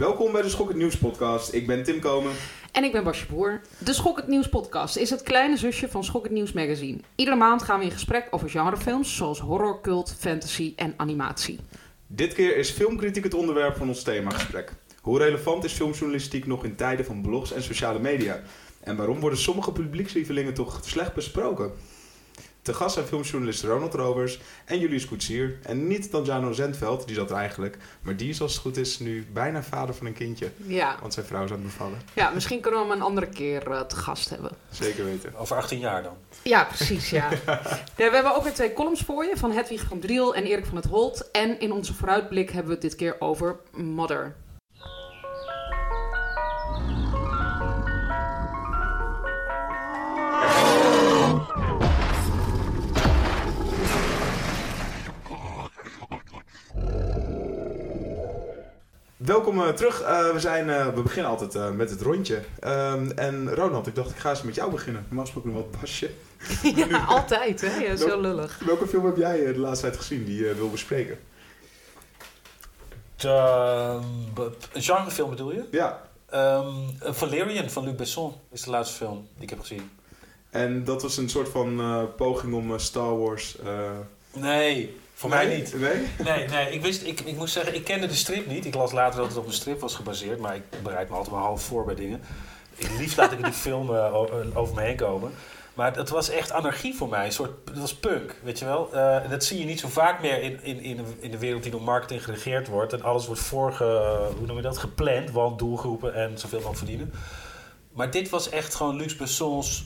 Welkom bij de Schok het Nieuws podcast. Ik ben Tim Komen. En ik ben Basje Boer. De Schok het Nieuws podcast is het kleine zusje van Schok het Nieuws magazine. Iedere maand gaan we in gesprek over genrefilms zoals horror, cult, fantasy en animatie. Dit keer is filmkritiek het onderwerp van ons themagesprek. Hoe relevant is filmjournalistiek nog in tijden van blogs en sociale media? En waarom worden sommige publiekslievelingen toch slecht besproken? Te gast zijn filmjournalist Ronald Rovers en Julius Koetsier. En niet Danjano Zendveld, die zat er eigenlijk. Maar die is als het goed is nu bijna vader van een kindje. Ja, Want zijn vrouw is aan het bevallen. ja misschien kunnen we hem een andere keer eh, te gast hebben. Zeker weten. Over 18 jaar dan. Ja, precies, ja. ja. We hebben ook weer twee columns voor je van Hedwig van Driel en Erik van het Holt. En in onze vooruitblik hebben we het dit keer over Mother. Welkom eh, terug. Eh, we, zijn, eh, we beginnen altijd eh, met het rondje. Ehm, en Ronald, ik dacht ik ga eens met jou beginnen. Normaal gesproken nog wat pasje. ja, altijd, hè? Ja, zo lullig. Welke film heb jij de laatste tijd gezien die je wil bespreken? De, een genrefilm bedoel je? Ja, Ehm, Valerian van Luc Besson is de laatste film die ik heb gezien. en dat was een soort van eh, poging om Star Wars... eh, Nee, voor nee? mij niet. Nee? Nee, nee ik, wist, ik, ik moest zeggen, ik kende de strip niet. Ik las later dat het op een strip was gebaseerd, maar ik bereid me altijd wel half voor bij dingen. Ik, liefst laat ik die film eh, eh, over me heen komen. Maar het was echt anarchie voor mij. Een soort, het was punk, weet je wel. Eh, dat zie je niet zo vaak meer in, in, in, de- in de wereld die door marketing geregeerd wordt. En alles wordt voorge, hoe noem je dat, gepland. Want doelgroepen en zoveel mogelijk verdienen. Maar dit was echt gewoon Luc Bessons...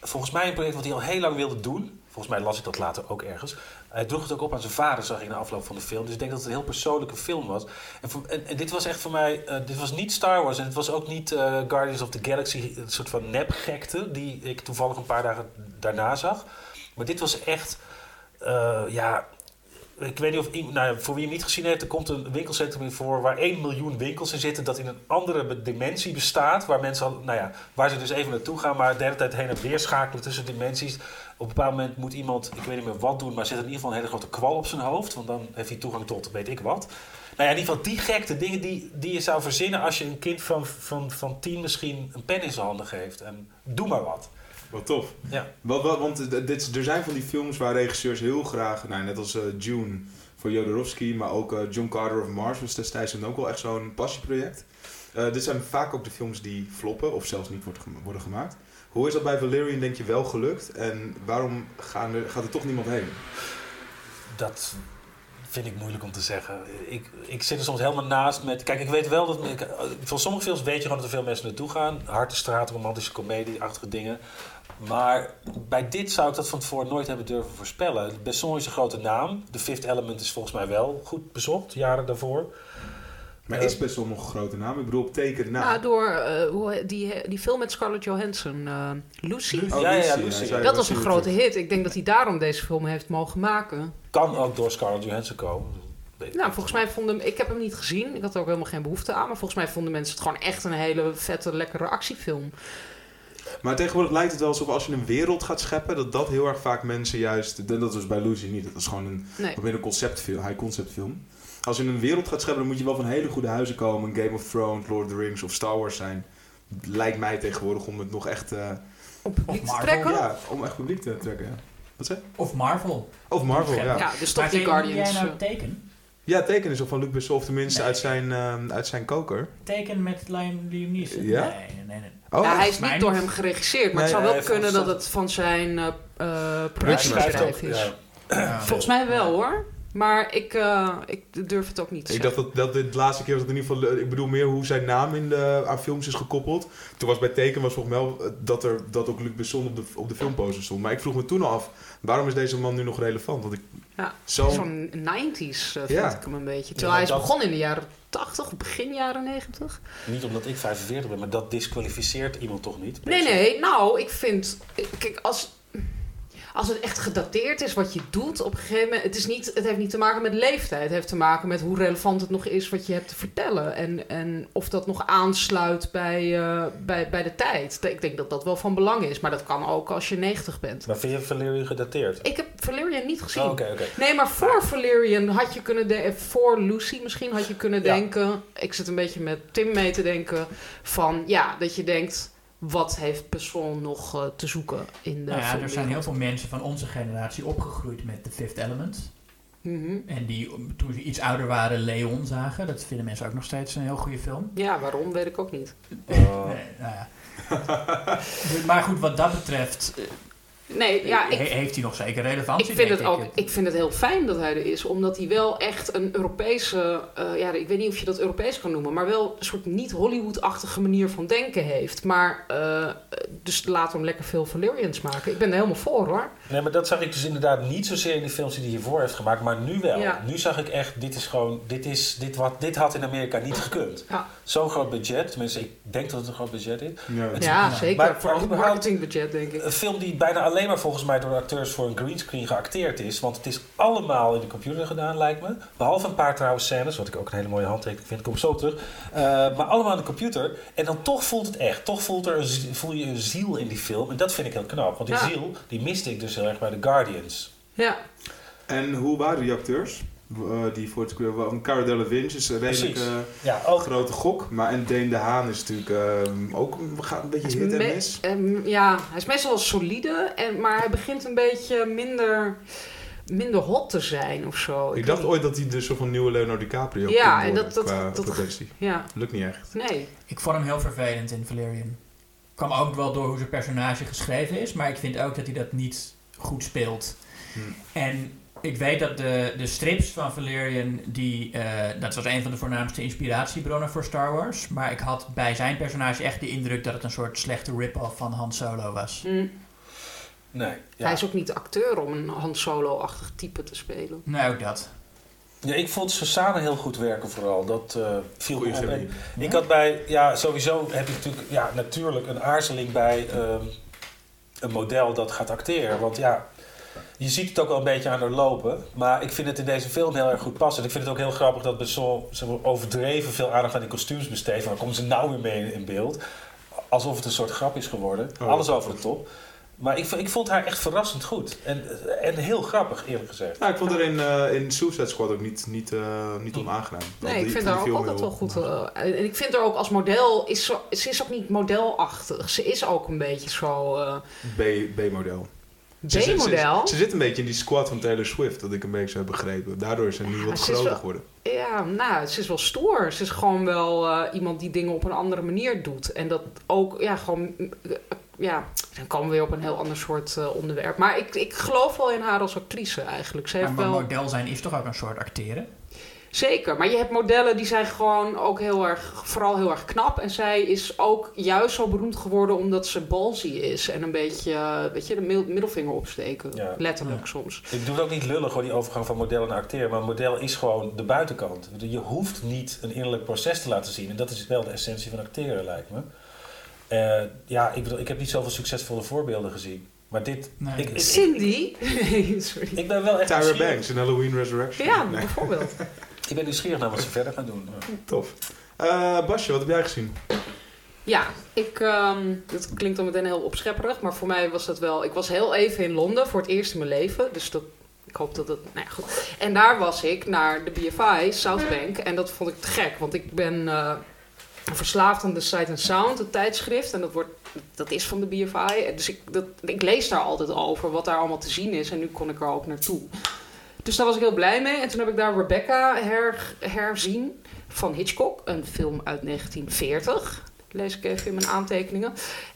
Volgens mij een project wat hij al heel lang wilde doen. Volgens mij las ik dat later ook ergens. Hij droeg het ook op aan zijn vader, zag ik na afloop van de film. Dus ik denk dat het een heel persoonlijke film was. En, en, dit was echt voor mij... eh, dit was niet Star Wars en het was ook niet eh, Guardians of the Galaxy... een soort van nepgekte die ik toevallig een paar dagen daarna zag. Maar dit was echt... eh, ja, ik weet niet of nou, voor wie hem niet gezien heeft, er komt een winkelcentrum in voor waar 1 miljoen winkels in zitten, dat in een andere dimensie bestaat, waar mensen al, nou ja, waar ze dus even naartoe gaan, maar de hele tijd heen en weer schakelen tussen dimensies. Op een bepaald moment moet iemand, ik weet niet meer wat doen, maar zet in ieder geval een hele grote kwal op zijn hoofd, want dan heeft hij toegang tot weet ik wat. Nou ja, in ieder geval die gekte dingen die, die je zou verzinnen als je een kind van, van, van tien misschien een pen in zijn handen geeft. En doe maar wat. Wat tof. Ja. Wat, wat, want dit, er zijn van die films waar regisseurs heel graag, nou, net als eh, June voor Jodorowsky, maar ook eh, John Carter of Mars was destijds ook wel echt zo'n passieproject. Eh, dit zijn vaak ook de films die floppen of zelfs niet wordt gema- worden gemaakt. Hoe is dat bij Valerian denk je wel gelukt en waarom gaan er, gaat er toch niemand heen? Dat vind ik moeilijk om te zeggen. Ik, ik zit er soms helemaal naast met... Kijk, ik weet wel dat... Van sommige films weet je gewoon dat er veel mensen naartoe gaan. Hartenstraat, romantische comedie-achtige dingen. Maar bij dit zou ik dat van tevoren nooit hebben durven voorspellen. Besson is een grote naam. The Fifth Element is volgens mij wel goed bezocht, jaren daarvoor. Maar is best wel nog een grote naam. Ik bedoel, op teken na. Ja, door eh, hoe, die, die film met Scarlett Johansson, eh, Lucy. Lucy. Oh, Ja, ja, Lucy, Lucy. Dat was een Lucy grote hit. Ik denk dat hij daarom deze film heeft mogen maken. Kan ook door Scarlett Johansson komen. Nou, volgens mij vonden... Ik heb hem niet gezien. Ik had er ook helemaal geen behoefte aan. Maar volgens mij vonden mensen het gewoon echt een hele vette, lekkere actiefilm. Maar tegenwoordig lijkt het wel alsof als je een wereld gaat scheppen, dat dat heel erg vaak mensen juist... Dat was bij Lucy niet. Dat is gewoon een, Nee. een conceptfilm, high concept film. Als je een wereld gaat scheppen, dan moet je wel van hele goede huizen komen. Game of Thrones, Lord of the Rings of Star Wars zijn. Lijkt mij tegenwoordig om het nog echt... eh, Om publiek Of te Marvel, trekken? ja, om echt publiek te trekken. Ja. Wat zeg? Of Marvel. Of Marvel, ja. Ja, dus toch die Guardians. jij nou eh. teken? Ja, teken is ook van Luc Besson, of tenminste Nee. uit, zijn, eh, uit zijn koker. Teken met Liam Liam Neeson? Ja? Nee, nee, nee. nee. Oh, ja, hij is niet door hem geregisseerd. Maar Nee, het zou wel kunnen dat het van zijn eh eh productiebedrijf is. Ja. Volgens mij wel hoor. Maar ik, eh, ik durf het ook niet te Ik zeggen. dacht dat, dat dit de laatste keer was dat in ieder geval... Ik bedoel meer hoe zijn naam in de, aan films is gekoppeld. Toen was bij Teken was volgens mij wel eh, dat, er, dat ook Luc Besson op de, op de filmposter stond. Maar ik vroeg me toen al af, waarom is deze man nu nog relevant? Want ik... Ja, Zo... Zo'n 90s eh, vind Ja. ik hem een beetje. Ja, Terwijl hij is dat- begonnen in de jaren 80, begin jaren 90. Niet omdat ik 45 ben, maar dat disqualificeert iemand toch niet? Nee, nee. Nou, ik vind... Kijk, als, als het echt gedateerd is wat je doet, op een gegeven moment. Het, is niet, het heeft niet te maken met leeftijd. Het heeft te maken met hoe relevant het nog is wat je hebt te vertellen. En, en of dat nog aansluit bij, eh, bij, bij de tijd. Ik denk dat dat wel van belang is. Maar dat kan ook als je 90 bent. Maar vind je Valerian gedateerd? Ik heb Valerian niet gezien. Oh, Oké, oké. Nee, maar voor Valerian had je kunnen denken, voor Lucy misschien had je kunnen Ja. denken, ik zit een beetje met Tim mee te denken, van ja, dat je denkt, wat heeft Besson nog eh, te zoeken in de Nou ja, er zijn heel veel mensen van onze generatie opgegroeid met The Fifth Element. Mhm. En die toen ze iets ouder waren Leon zagen. Dat vinden mensen ook nog steeds een heel goede film. Ja, waarom weet ik ook niet. Oh. Nee, nou ja. Maar goed, wat dat betreft eh, Nee, ja, he- ik, heeft hij nog zeker relevantie. ik vind het ook, ik vind het heel fijn dat hij er is, omdat hij wel echt een Europese, eh, ja, ik weet niet of je dat Europees kan noemen, maar wel een soort niet Hollywood-achtige manier van denken heeft. Maar, eh, dus laten we hem lekker veel Valerians maken. Ik ben er helemaal voor hoor. Nee, maar dat zag ik dus inderdaad niet zozeer in die films die hij hiervoor heeft gemaakt, maar nu wel. Ja. Nu zag ik echt, dit is gewoon, dit, is, dit, wat, dit had in Amerika niet gekund. Ja. Zo'n groot budget, tenminste, ik denk dat het een groot budget is. Ja. Het- Ja, ja. zeker. Maar- Vooral het überhaupt- marketingbudget, denk ik. Een film die bijna alleen maar volgens mij door de acteurs voor een greenscreen geacteerd is. Want het is allemaal in de computer gedaan, lijkt me. Behalve een paar trouwens scènes, wat ik ook een hele mooie handtekening vind. Ik kom zo terug. Eh, maar allemaal in de computer. En dan toch voelt het echt. Toch voelt er een, voel je een ziel in die film. En dat vind ik heel knap. Want die Ja. ziel, die miste ik dus heel erg bij The Guardians. Ja, En hoe waren die acteurs? Eh, die voor het square... Cara Delevingne is een redelijk Precies. eh, Ja, ook. grote gok. Maar en Deen de Haan is natuurlijk eh, ook een, gaat een beetje hit en mis. ehm, ja, hij is meestal wel solide, en, maar hij begint een beetje minder, minder hot te zijn of zo. Ik dacht ooit dat hij de soort van nieuwe Leonardo DiCaprio Ja, kon en dat- dat- qua dat-. Ja, Lukt niet echt. nee. Ik vond hem heel vervelend in Valerian. Kwam ook wel door hoe zijn personage geschreven is, maar ik vind ook dat hij dat niet goed speelt. Hm. En ik weet dat de, de strips van Valerian, die, eh, dat was een van de voornaamste inspiratiebronnen voor Star Wars. Maar ik had bij zijn personage echt de indruk dat het een soort slechte rip-off van Han Solo was. Hm. Nee. Ja. Hij is ook niet acteur om een Han Solo-achtig type te spelen. Nou, ook dat. Ja, ik vond Susanne heel goed werken vooral. Dat eh viel me Goeie op. En Ik had bij, ja, sowieso heb ik natuurlijk, ja, natuurlijk een aarzeling bij ehm, een model dat gaat acteren. Want ja, je ziet het ook wel een beetje aan haar lopen. Maar ik vind het in deze film heel erg goed passen. En ik vind het ook heel grappig dat Besson maar, overdreven veel aandacht aan die kostuums besteedt. Waar komen ze nou weer mee in beeld? Alsof het een soort grap is geworden. Oh, Alles over de top. Maar ik, ik vond haar echt verrassend goed. En, en heel grappig, eerlijk gezegd. Ja, ik vond er in, eh, in Suicide Squad ook niet, niet, eh, niet onaangenaam. Nee, Die- ik vind haar ook altijd wel goed. onaangenaam. eh, en ik vind haar ook als model, is zo, ze is ook niet modelachtig. Ze is ook een beetje zo eh, B- B-model. Ze- ze- zit een beetje in die squad van Taylor Swift, dat ik een beetje heb begrepen. Daardoor is ze nu Ja, wat ze groter wel- geworden. Ja, nou, ze is wel stoer. Ze is gewoon wel eh, iemand die dingen op een andere manier doet. En dat ook, ja, gewoon, eh, ja, dan komen we weer op een heel ander soort eh, onderwerp. Maar ik, ik geloof wel in haar als actrice eigenlijk. Ze heeft Maar wel... model zijn is toch ook een soort acteren? Zeker, maar je hebt modellen die zijn gewoon ook heel erg, vooral heel erg knap. En zij is ook juist zo beroemd geworden omdat ze ballsy is. En een beetje, eh, weet je, de mid- middelvinger opsteken. Ja. Letterlijk Ja. soms. Ik doe het ook niet lullig hoor, die overgang van model naar acteren. Maar model is gewoon de buitenkant. Ik Je hoeft niet een innerlijk proces te laten zien. En dat is wel de essentie van acteren, lijkt me. Eh, ja, ik, bedoel, ik heb niet zoveel succesvolle voorbeelden gezien. Maar dit... Nee. Ik, ik, ik, Cindy? Nee, sorry. ik ben wel echt Tyra. Banks in Halloween Resurrection. Ja, Nee, bijvoorbeeld. Ik ben nieuwsgierig naar wat ze verder gaan doen. tof. Eh, Basje, wat heb jij gezien? Ja, ik, ehm dat klinkt dan meteen heel opschepperig, maar voor mij was dat wel... Ik was heel even in Londen voor het eerst in mijn leven, dus dat, ik hoop dat het... Nou ja, goed. En daar was ik naar de BFI, Southbank, en dat vond ik te gek, want ik ben eh, verslaafd aan de Sight and Sound, het tijdschrift, en dat, wordt, dat is van de BFI. Dus ik, dat, ik lees daar altijd over wat daar allemaal te zien is, en nu kon ik er ook naartoe. Dus daar was ik heel blij mee. En toen heb ik daar Rebecca her, herzien van Hitchcock, een film uit 1940 lees ik even in mijn aantekeningen.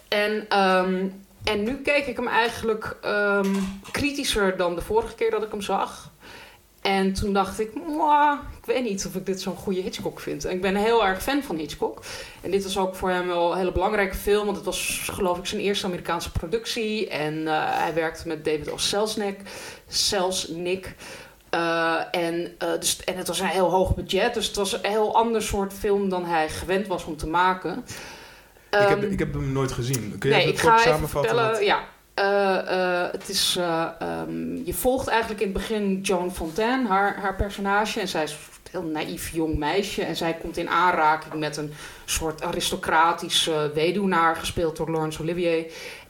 En, ehm, en nu keek ik hem eigenlijk ehm, kritischer dan de vorige keer dat ik hem zag. En toen dacht ik, "Mwah, ik weet niet of ik dit zo'n goede Hitchcock vind. En ik ben heel erg fan van Hitchcock. En dit was ook voor hem wel een hele belangrijke film. Want het was geloof ik zijn eerste Amerikaanse productie. En eh, hij werkte met David O. Selznick. Selznick. Eh, en, eh, dus, en het was een heel hoog budget. Dus het was een heel ander soort film dan hij gewend was om te maken. ik, heb, Ehm, ik heb hem nooit gezien. Kun je nee, kort ga samenvatten? vertellen. wat- Ja, eh, eh, het is, eh, ehm, je volgt eigenlijk in het begin Joan Fontaine, haar, haar personage. En zij is een heel naïef jong meisje. En zij komt in aanraking met een soort aristocratische weduwnaar, gespeeld door Laurence Olivier.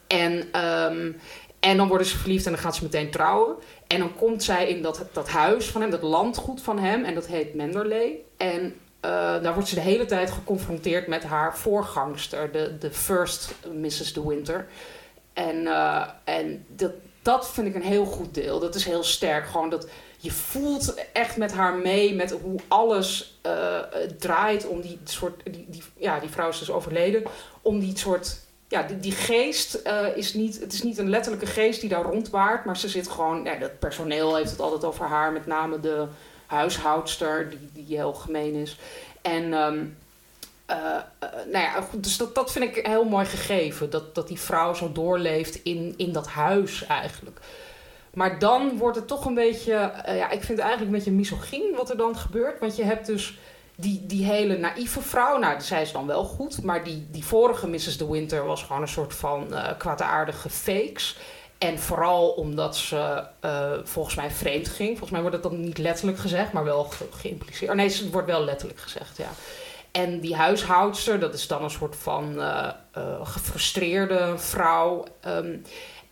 En, ehm, en dan worden ze verliefd en dan gaat ze meteen trouwen. En dan komt zij in dat, dat huis van hem, dat landgoed van hem. En dat heet Menderley. En daar wordt ze de hele tijd geconfronteerd met haar voorgangster, de, de first Mrs. De Winter. En, eh, en dat, dat vind ik een heel goed deel. Dat is heel sterk. Gewoon dat je voelt echt met haar mee met hoe alles eh, draait om die soort. Die, die, ja, die vrouw is dus overleden. Om die soort. Ja, die, die geest eh, is niet. Het is niet een letterlijke geest die daar rondwaart. Maar ze zit gewoon. Ja, dat personeel heeft het altijd over haar. Met name de huishoudster, die, die heel gemeen is. En. ehm, eh, eh, nou ja, dus dat, dat vind ik heel mooi gegeven. Dat, dat die vrouw zo doorleeft in, in dat huis eigenlijk. Maar dan wordt het toch een beetje... eh, ja, ik vind het eigenlijk een beetje misogyn wat er dan gebeurt. Want je hebt dus die, die hele naïeve vrouw. Nou, zij is dan wel goed. Maar die, die vorige Mrs. De Winter was gewoon een soort van kwaadaardige fakes. En vooral omdat ze volgens mij vreemd ging. Volgens mij wordt het dan niet letterlijk gezegd, maar wel ge- geïmpliceerd. Oh nee, het wordt wel letterlijk gezegd, ja. En die huishoudster, dat is dan een soort van eh, gefrustreerde vrouw. Ehm,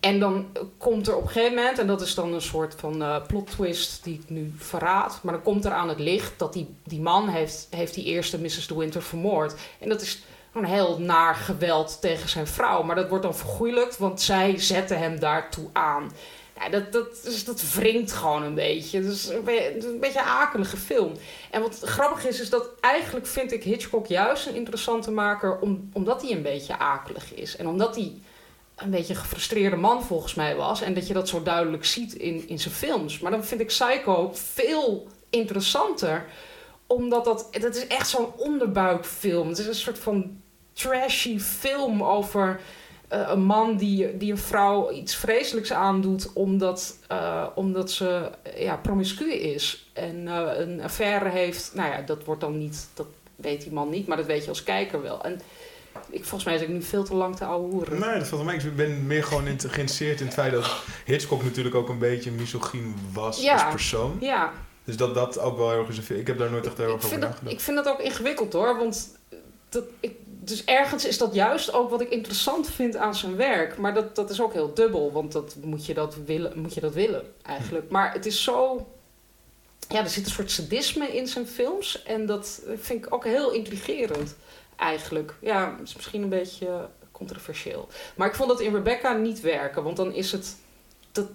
en dan komt er op een gegeven moment, en dat is dan een soort van eh, plot twist die ik nu verraad. Maar dan komt er aan het licht dat die, die man heeft, heeft die eerste Mrs. De Winter vermoord. En dat is gewoon heel naar geweld tegen zijn vrouw. Maar dat wordt dan vergoeilijkt, want zij zetten hem daartoe aan. Ja, dat, dat, dus dat wringt gewoon een beetje. Is een, beetje een akelige film. En wat grappig is, is dat eigenlijk vind ik Hitchcock juist een interessante maker... Om, omdat hij een beetje akelig is. En omdat hij een beetje een gefrustreerde man volgens mij was. En dat je dat zo duidelijk ziet in, in zijn films. Maar dan vind ik Psycho veel interessanter. Omdat dat, dat is echt zo'n onderbuikfilm. Het is een soort van trashy film over eh, een man die, die een vrouw iets vreselijks aandoet omdat, eh, omdat ze ja, promiscu is en eh, een affaire heeft. Nou ja, dat wordt dan niet, dat weet die man niet, maar dat weet je als kijker wel. En ik, volgens mij is ik nu veel te lang te ouwe hoeren. Nee, dat valt mij. Ik ben meer gewoon geïnteresseerd in het feit dat Hitchcock natuurlijk ook een beetje misogyn was Ja. als persoon. Ja, Dus dat dat ook wel heel erg is. Ik heb daar nooit echt heel ik erg over nagedacht. ik vind dat ook ingewikkeld hoor. Want dat, ik, dus ergens is dat juist ook wat ik interessant vind aan zijn werk. Maar dat, dat is ook heel dubbel. Want dat moet je dat willen, moet je dat willen eigenlijk. Maar het is zo. Ja, er zit een soort sadisme in zijn films. En dat vind ik ook heel intrigerend eigenlijk. Ja, is misschien een beetje controversieel. Maar ik vond dat in Rebecca niet werken. Want dan is het. Dat,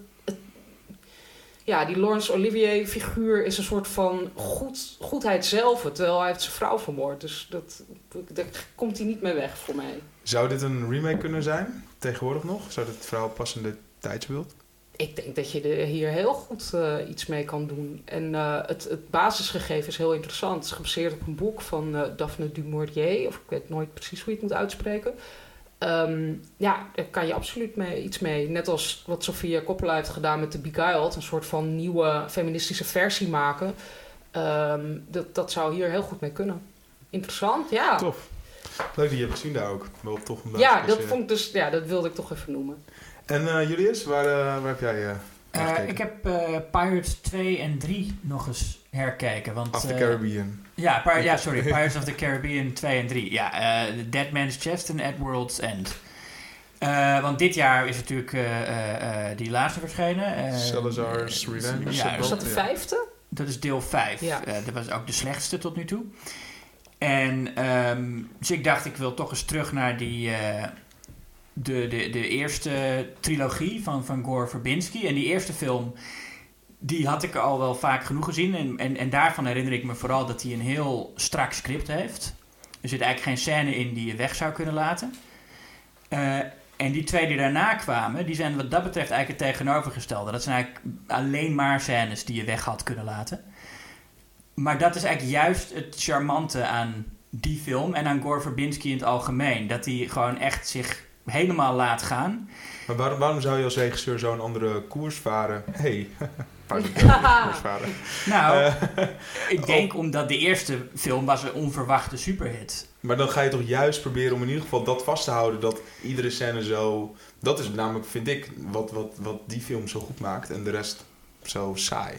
ja, die Laurence Olivier figuur is een soort van goed, goedheid zelf. Terwijl hij heeft zijn vrouw vermoord. Dus dat, daar komt hij niet mee weg voor mij. Zou dit een remake kunnen zijn? Tegenwoordig nog? Zou dit verhaal passende tijdsbeeld? Ik denk dat je er hier heel goed eh, iets mee kan doen. En eh, het, het basisgegeven is heel interessant. Het is gebaseerd op een boek van eh, Daphne du Maurier. Of ik weet nooit precies hoe je het moet uitspreken. Ehm, ja, daar kan je absoluut mee, iets mee. Net als wat Sofia Coppola heeft gedaan met The Beguiled. Een soort van nieuwe feministische versie maken. Ehm, dat, dat zou hier heel goed mee kunnen. Interessant, ja. Tof. Leuk dat je hebt gezien daar ook. Wel tof om Ja, dat vond ik dus, ja, dat wilde ik toch even noemen. En eh, Julius, waar, eh, waar heb jij eh Eh, ik heb eh, Pirates 2 en 3 nog eens herkeken. Want, Of the eh, Caribbean. Ja, Pir- ja, sorry. Pirates of the Caribbean 2 en 3. Ja, eh, The Dead Man's Chest en At World's End. Eh, want dit jaar is natuurlijk eh, eh, eh, die laatste verschenen. eh, Salazar's Revenge. Ja, Was dat de vijfde? dat is deel 5. Ja. dat was ook de slechtste tot nu toe. En ehm, dus ik dacht, ik wil toch eens terug naar die, eh, de, de, de eerste trilogie van, van Gore Verbinski. En die eerste film, die had ik al wel vaak genoeg gezien. En, en, en daarvan herinner ik me vooral dat hij een heel strak script heeft. Er zit eigenlijk geen scène in die je weg zou kunnen laten. Eh, en die twee die daarna kwamen, die zijn wat dat betreft eigenlijk het tegenovergestelde. Dat zijn eigenlijk alleen maar scènes die je weg had kunnen laten. Maar dat is eigenlijk juist het charmante aan die film en aan Gore Verbinski in het algemeen. Dat hij gewoon echt zich helemaal laat gaan. Maar waarom, waarom zou je als regisseur zo'n andere koers varen? hey, Vader. Nou, Eh, ik denk omdat de eerste film was een onverwachte superhit. maar dan ga je toch juist proberen om in ieder geval dat vast te houden. Dat iedere scène zo... Dat is namelijk, vind ik, wat, wat, wat die film zo goed maakt. En de rest zo saai.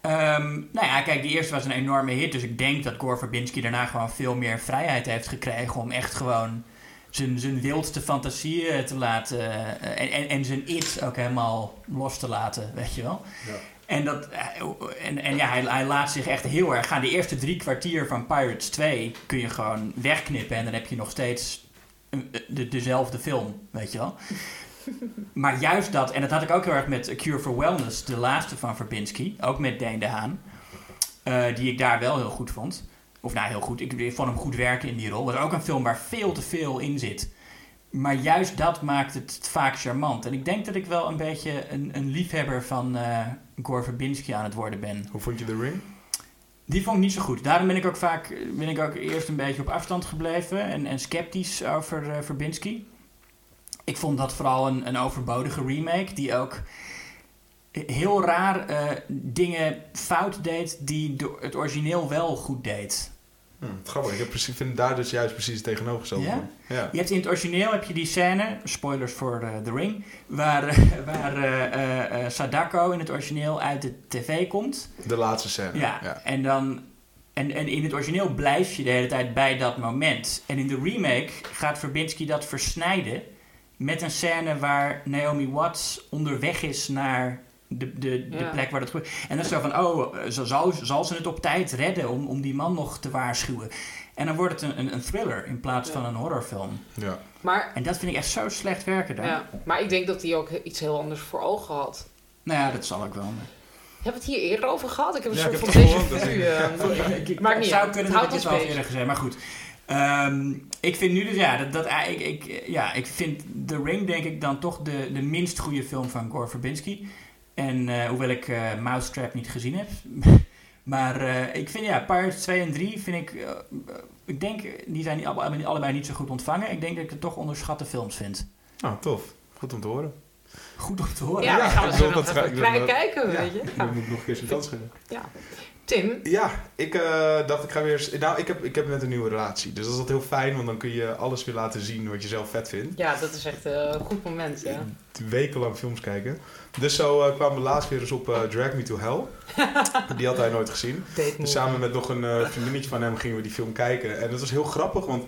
Ehm, nou ja, kijk, die eerste was een enorme hit. Dus ik denk dat Gore Verbinski daarna gewoon veel meer vrijheid heeft gekregen om echt gewoon zijn, zijn wildste fantasieën te laten. eh, en, en, en zijn it ook helemaal los te laten, weet je wel. Ja. En, dat, eh, en, en ja, hij, hij laat zich echt heel erg gaan. De eerste drie kwartier van Pirates 2 kun je gewoon wegknippen en dan heb je nog steeds een- de, dezelfde film, weet je wel. Maar juist dat, en dat had ik ook heel erg met A Cure for Wellness, de laatste van Verbinski, ook met Deen de Haan, eh, die ik daar wel heel goed vond. Of nou, heel goed, ik, vond hem goed werken in die rol. Is ook een film waar veel te veel in zit. Maar juist dat maakt het vaak charmant. En ik denk dat ik wel een beetje een, een liefhebber van eh Gore Verbinski aan het worden ben. Hoe vond je The Ring? Die vond ik niet zo goed. Daarom ben ik ook vaak ben ik ook eerst een beetje op afstand gebleven en, en sceptisch over eh, Verbinski. Ik vond dat vooral een, een overbodige remake die ook heel raar eh, dingen fout deed die het origineel wel goed deed. Hm, grappig, ik heb precies, vind daar dus juist precies het tegenovergestelde Ja? van. Ja. Je hebt in het origineel heb je die scène, spoilers voor eh, The Ring, waar, waar eh, Sadako in het origineel uit de tv komt. De laatste scène. Ja, ja. en dan. En, en in het origineel blijf je de hele tijd bij dat moment. En in de remake gaat Verbinski dat versnijden met een scène waar Naomi Watts onderweg is naar de, de, de plek waar dat gebeurt. En dan is zo van, oh, eh, zo zal, zal ze het op tijd redden om, om die man nog te waarschuwen. En dan wordt het een, een, een thriller in plaats Ja. van een horrorfilm. ja. Maar, En dat vind ik echt zo slecht werken dan. ja, maar ik denk dat hij ook iets heel anders voor ogen had. Nou ja, dat zal ook wel. Hebben we het hier eerder over gehad? Ik heb een Ja, soort ik van heb het déjà gehoord, dat vu. ik- eh, ik, ik, Maakt het niet zou kunnen dat ik wel bezig. eerder gezegd, maar goed. Ehm, ik vind nu dus, ja, dat, dat, ah, ik, ik, ja, ik vind The Ring denk ik dan toch de, de minst goede film van Gore Verbinski. En eh, hoewel ik eh Mousetrap niet gezien heb. maar eh, ik vind, ja, Pirates 2 en 3 vind ik, ik denk, die zijn alle- allebei niet zo goed ontvangen. Ik denk dat ik het toch onderschatte films vind. Ah, tof. Goed om te horen. Goed om te horen. Ja, Ja, dan gaan we ik zo nog even ik kijken, Ja, weet je. ik Ja. moet nog een keer zijn kans geven. Tim, Ja, ik eh, dacht ik ga weer eens... Nou, ik heb, ik heb net een nieuwe relatie. Dus dat is altijd heel fijn, want dan kun je alles weer laten zien wat je zelf vet vindt. ja, dat is echt eh, een goed moment, ja. Wekenlang films kijken. Dus zo eh, kwamen we laatst weer eens op eh, Drag Me to Hell. Die had hij nooit gezien. Dus samen met nog een vriendinnetje van hem gingen we die film kijken. En dat was heel grappig, want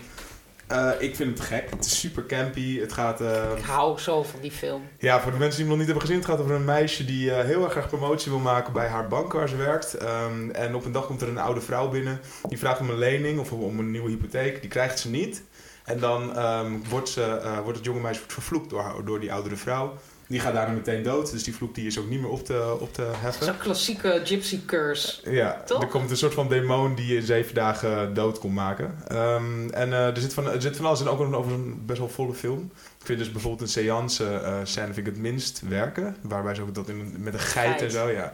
eh, ik vind het gek. Het is super campy. Het gaat... eh, Ik hou zo van die film. Ja, voor de mensen die hem nog niet hebben gezien, het gaat over een meisje die eh, heel erg graag promotie wil maken bij haar bank waar ze werkt. Ehm, en op een dag komt er een oude vrouw binnen, die vraagt om een lening of om een nieuwe hypotheek. Die krijgt ze niet. En dan ehm, wordt, ze, wordt het jonge meisje vervloekt door, haar, door die oudere vrouw. Die gaat daarna meteen dood, dus die vloek die is ook niet meer op te, op te heffen. Zo'n klassieke gypsy curse. Ja, Toch? er komt een soort van demon die je in zeven dagen dood kon maken. Ehm, en eh, er, zit van, er zit van alles in, ook nog over een best wel volle film. Ik vind dus bijvoorbeeld een seance eh scène vind ik het minst werken. Waarbij ze ook dat in, met een geit, Geit. en zo, ja.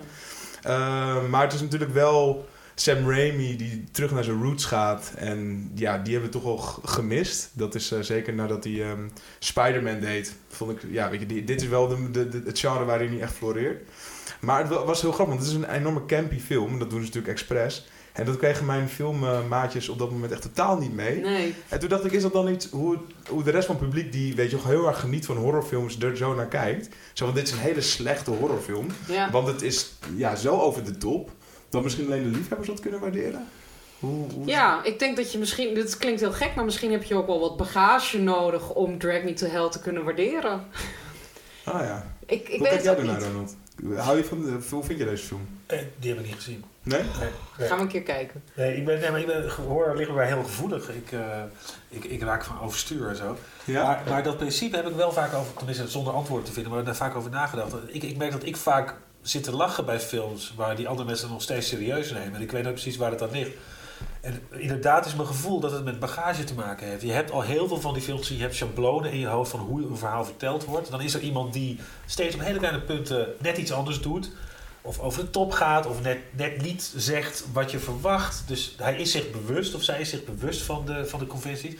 Ehm, maar het is natuurlijk wel Sam Raimi die terug naar zijn roots gaat. En ja, die hebben we toch wel g- gemist. Dat is eh, zeker nadat hij ehm, Spider-Man deed. Vond ik, ja, weet je, die, dit is wel de, de, de- het genre waarin hij echt floreert. Maar het wa- was heel grappig, want het is een enorme campy film. Dat doen ze natuurlijk expres. En dat kregen mijn filmmaatjes op dat moment echt totaal niet mee. Nee. En toen dacht ik, is dat dan iets hoe, hoe de rest van het publiek die weet je, heel erg geniet van horrorfilms er zo naar kijkt? Zo van, dit is een hele slechte horrorfilm. Ja. Want het is ja, zo over de top, dat misschien alleen de liefhebbers dat kunnen waarderen. Hoe, hoe ja, ik denk dat je misschien... Dit klinkt heel gek, maar misschien heb je ook wel wat bagage nodig om Drag Me to Hell te kunnen waarderen. Ah ja. Ik, ik hoe weet kijk het jij ernaar, niet. Ronald? Hou je van, de- hoe vind je deze film? Eh, die heb ik niet gezien. Nee? Nee, nee. Gaan we een keer kijken. Nee, ik ben, nee, maar ik ben, ligt me bij heel gevoelig. Ik, eh, ik, ik raak van overstuur en zo. Maar, maar dat principe heb ik wel vaak over, tenminste zonder antwoorden te vinden, maar daar vaak over nagedacht. Ik, ik merk dat ik vaak zit te lachen bij films waar die andere mensen nog steeds serieus nemen. En ik weet ook precies waar het aan ligt. En inderdaad is mijn gevoel dat het met bagage te maken heeft. Je hebt al heel veel van die films, je hebt schablonen in je hoofd van hoe een verhaal verteld wordt. Dan is er iemand die steeds op hele kleine punten net iets anders doet. Of over de top gaat, of net, net niet zegt wat je verwacht. Dus hij is zich bewust, of zij is zich bewust van de, van de conventies.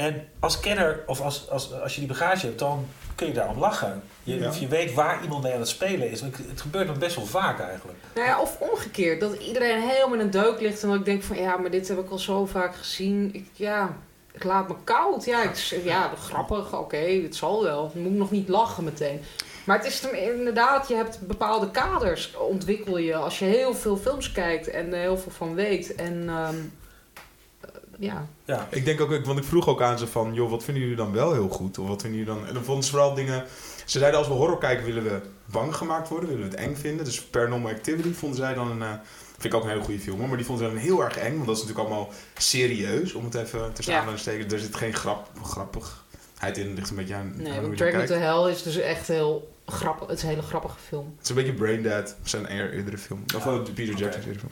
En als kenner, of als, als, als je die bagage hebt, dan kun je daarom lachen. Je, Ja. Of je weet waar iemand mee aan het spelen is. Het, het gebeurt me best wel vaak eigenlijk. Nou ja, of omgekeerd, dat iedereen helemaal in een deuk ligt en dat ik denk van ja, maar dit heb ik al zo vaak gezien. Ik, ja, het laat me koud. Ja, ik, zeg, ja grappig, oké, het zal wel. Dan moet ik nog niet lachen meteen. Maar het is inderdaad, je hebt bepaalde kaders, ontwikkel je als je heel veel films kijkt en er heel veel van weet. En ehm, eh, ja, Ja. Ik denk ook, want ik vroeg ook aan ze van, joh, wat vinden jullie dan wel heel goed? Of wat vinden jullie dan... En dan vonden ze vooral dingen... Ze zeiden, als we horror kijken, willen we bang gemaakt worden, willen we het eng vinden. Dus Paranormal Activity vonden zij dan een... eh, vind ik ook een hele goede film. Maar die vonden ze dan heel erg eng, want dat is natuurlijk allemaal serieus, om het even Ja. te steken. Er zit geen grap, grappigheid in, ligt een beetje aan, nee, want kijkt. to Hell is dus echt heel grappig. Het is een hele grappige film. Het is een beetje Braindead, zijn eer- eerdere film. Of Ja. uh, Peter. Jackson's eerdere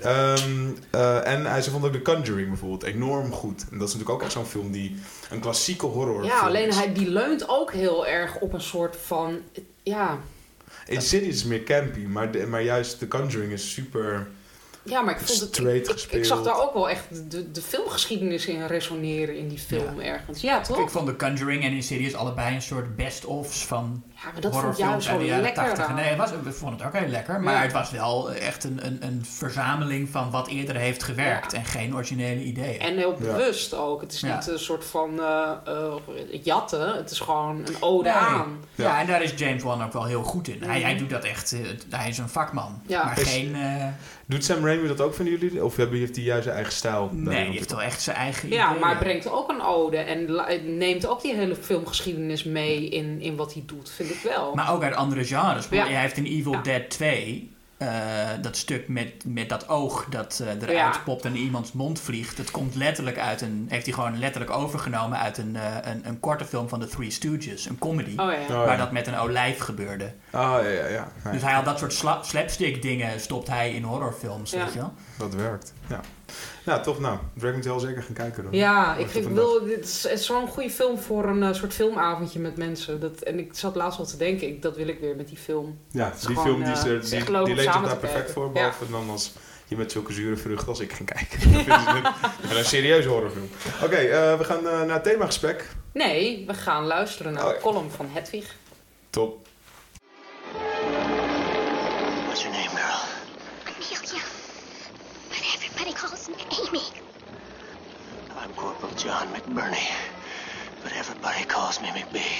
film. Ehm, eh, en hij, ze vond ook The Conjuring bijvoorbeeld enorm goed. En dat is natuurlijk ook echt zo'n film die een klassieke horror Ja, alleen is. hij die leunt ook heel erg op een soort van. Ja, Insidious is meer campy, maar, de- maar juist The Conjuring is super... ja maar ik vond het. Straight ik, ik, ik zag daar ook wel echt de, de filmgeschiedenis in resoneren in die film ergens. Ja, toch? Ik vond The Conjuring en Insidious allebei een soort best-ofs van ja, maar dat vond ik horrorfilms juist uit zo de jaren lekker. 80. aan. Nee, het was, ik vond het ook heel lekker. Maar Ja. het was wel echt een, een, een verzameling van wat eerder heeft gewerkt. Ja. En geen originele ideeën. En heel Ja. bewust ook. Het is Ja. niet een soort van eh, eh, jatten. Het is gewoon een ode Nee. aan. Ja. Ja. en daar is James Wan ook wel heel goed in. Hij, Mhm. hij doet dat echt, eh, hij is een vakman. Ja. Maar Is- geen, eh, Doet Sam Raimi dat ook, vinden jullie? Of hebben- heeft hij juist zijn eigen stijl? nee, daarin hij heeft wel echt zijn eigen Ja, ideeën. maar hij brengt ook een ode. En neemt ook die hele filmgeschiedenis mee in, in wat hij doet. Vind ik wel. Maar ook uit andere genres. Ja. Hij heeft in Evil Ja. Dead 2... eh, dat stuk met, met dat oog dat eh, eruit Ja. popt en in iemands mond vliegt. Dat komt letterlijk uit een... Heeft hij gewoon letterlijk overgenomen uit een, eh, een, een korte film van The Three Stooges. Een comedy. Oh ja. Oh, Waar dat met een olijf gebeurde. Ah, ja, ja, Dus hij had dat soort sla- slapstick dingen stopt hij in horrorfilms, Ja. weet je wel. Dat werkt, ja. Nou, toch nou. Dragon Tail zeker gaan kijken dan. Ja, ik vind, wil, dit is, het is zo'n goede film voor een eh, soort filmavondje met mensen. Dat, en ik zat laatst al te denken, ik, dat wil ik weer met die film. Ja, is die gewoon, film die, is eh, er, het is die, die om leent zich samen daar perfect kijken. voor. Behalve dan als je met zulke zure vruchten als ik ging kijken. Ze het met een serieuze horrorfilm. Oké, eh, we gaan naar het themagesprek. Nee, we gaan luisteren naar Oh, de column van Hedwig. Top. What's your name, girl? Amelia. Calls me Amy. I'm Corporal John McBurney, but everybody calls me McBee.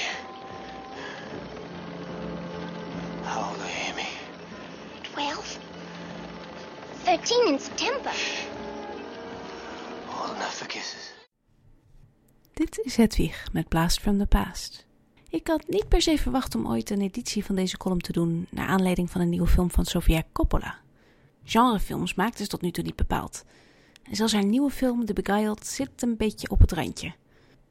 How old are you, Amy? Twelve. Thirteen in September. Old enough for kisses. Dit is Hedwig met Blast from the Past. Ik had niet per se verwacht om ooit een editie van deze column te doen naar aanleiding van een nieuwe film van Sofia Coppola. Genrefilms maakte ze tot nu toe niet bepaald. En zelfs haar nieuwe film The Beguiled zit een beetje op het randje.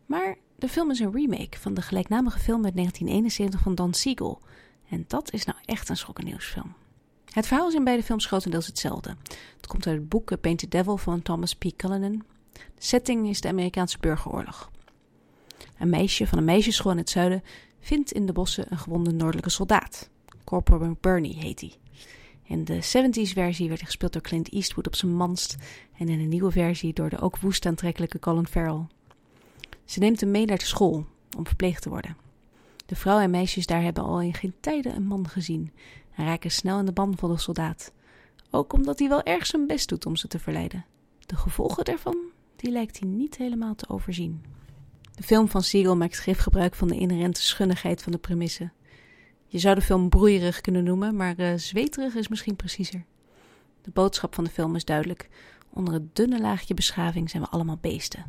Maar de film is een remake van de gelijknamige film uit 1971 van Don Siegel. En dat is nou echt een schokkennieuwsfilm. Het verhaal is in beide films grotendeels hetzelfde. Het komt uit het boek A Painted Devil van Thomas P. Cullinan. De setting is de Amerikaanse burgeroorlog. Een meisje van een meisjesschool in het zuiden vindt in de bossen een gewonde noordelijke soldaat. Corporal McBurney heet hij. In de 70s versie werd hij gespeeld door Clint Eastwood op zijn manst en in een nieuwe versie door de ook woest aantrekkelijke Colin Farrell. Ze neemt hem mee naar de school om verpleegd te worden. De vrouwen en meisjes daar hebben al in geen tijden een man gezien en raken snel in de ban van de soldaat. Ook omdat hij wel erg zijn best doet om ze te verleiden. De gevolgen daarvan, die lijkt hij niet helemaal te overzien. De film van Siegel maakt grif gebruik van de inherente schunnigheid van de premisse. Je zou de film broeierig kunnen noemen, maar eh, zweterig is misschien preciezer. De boodschap van de film is duidelijk. Onder het dunne laagje beschaving zijn we allemaal beesten.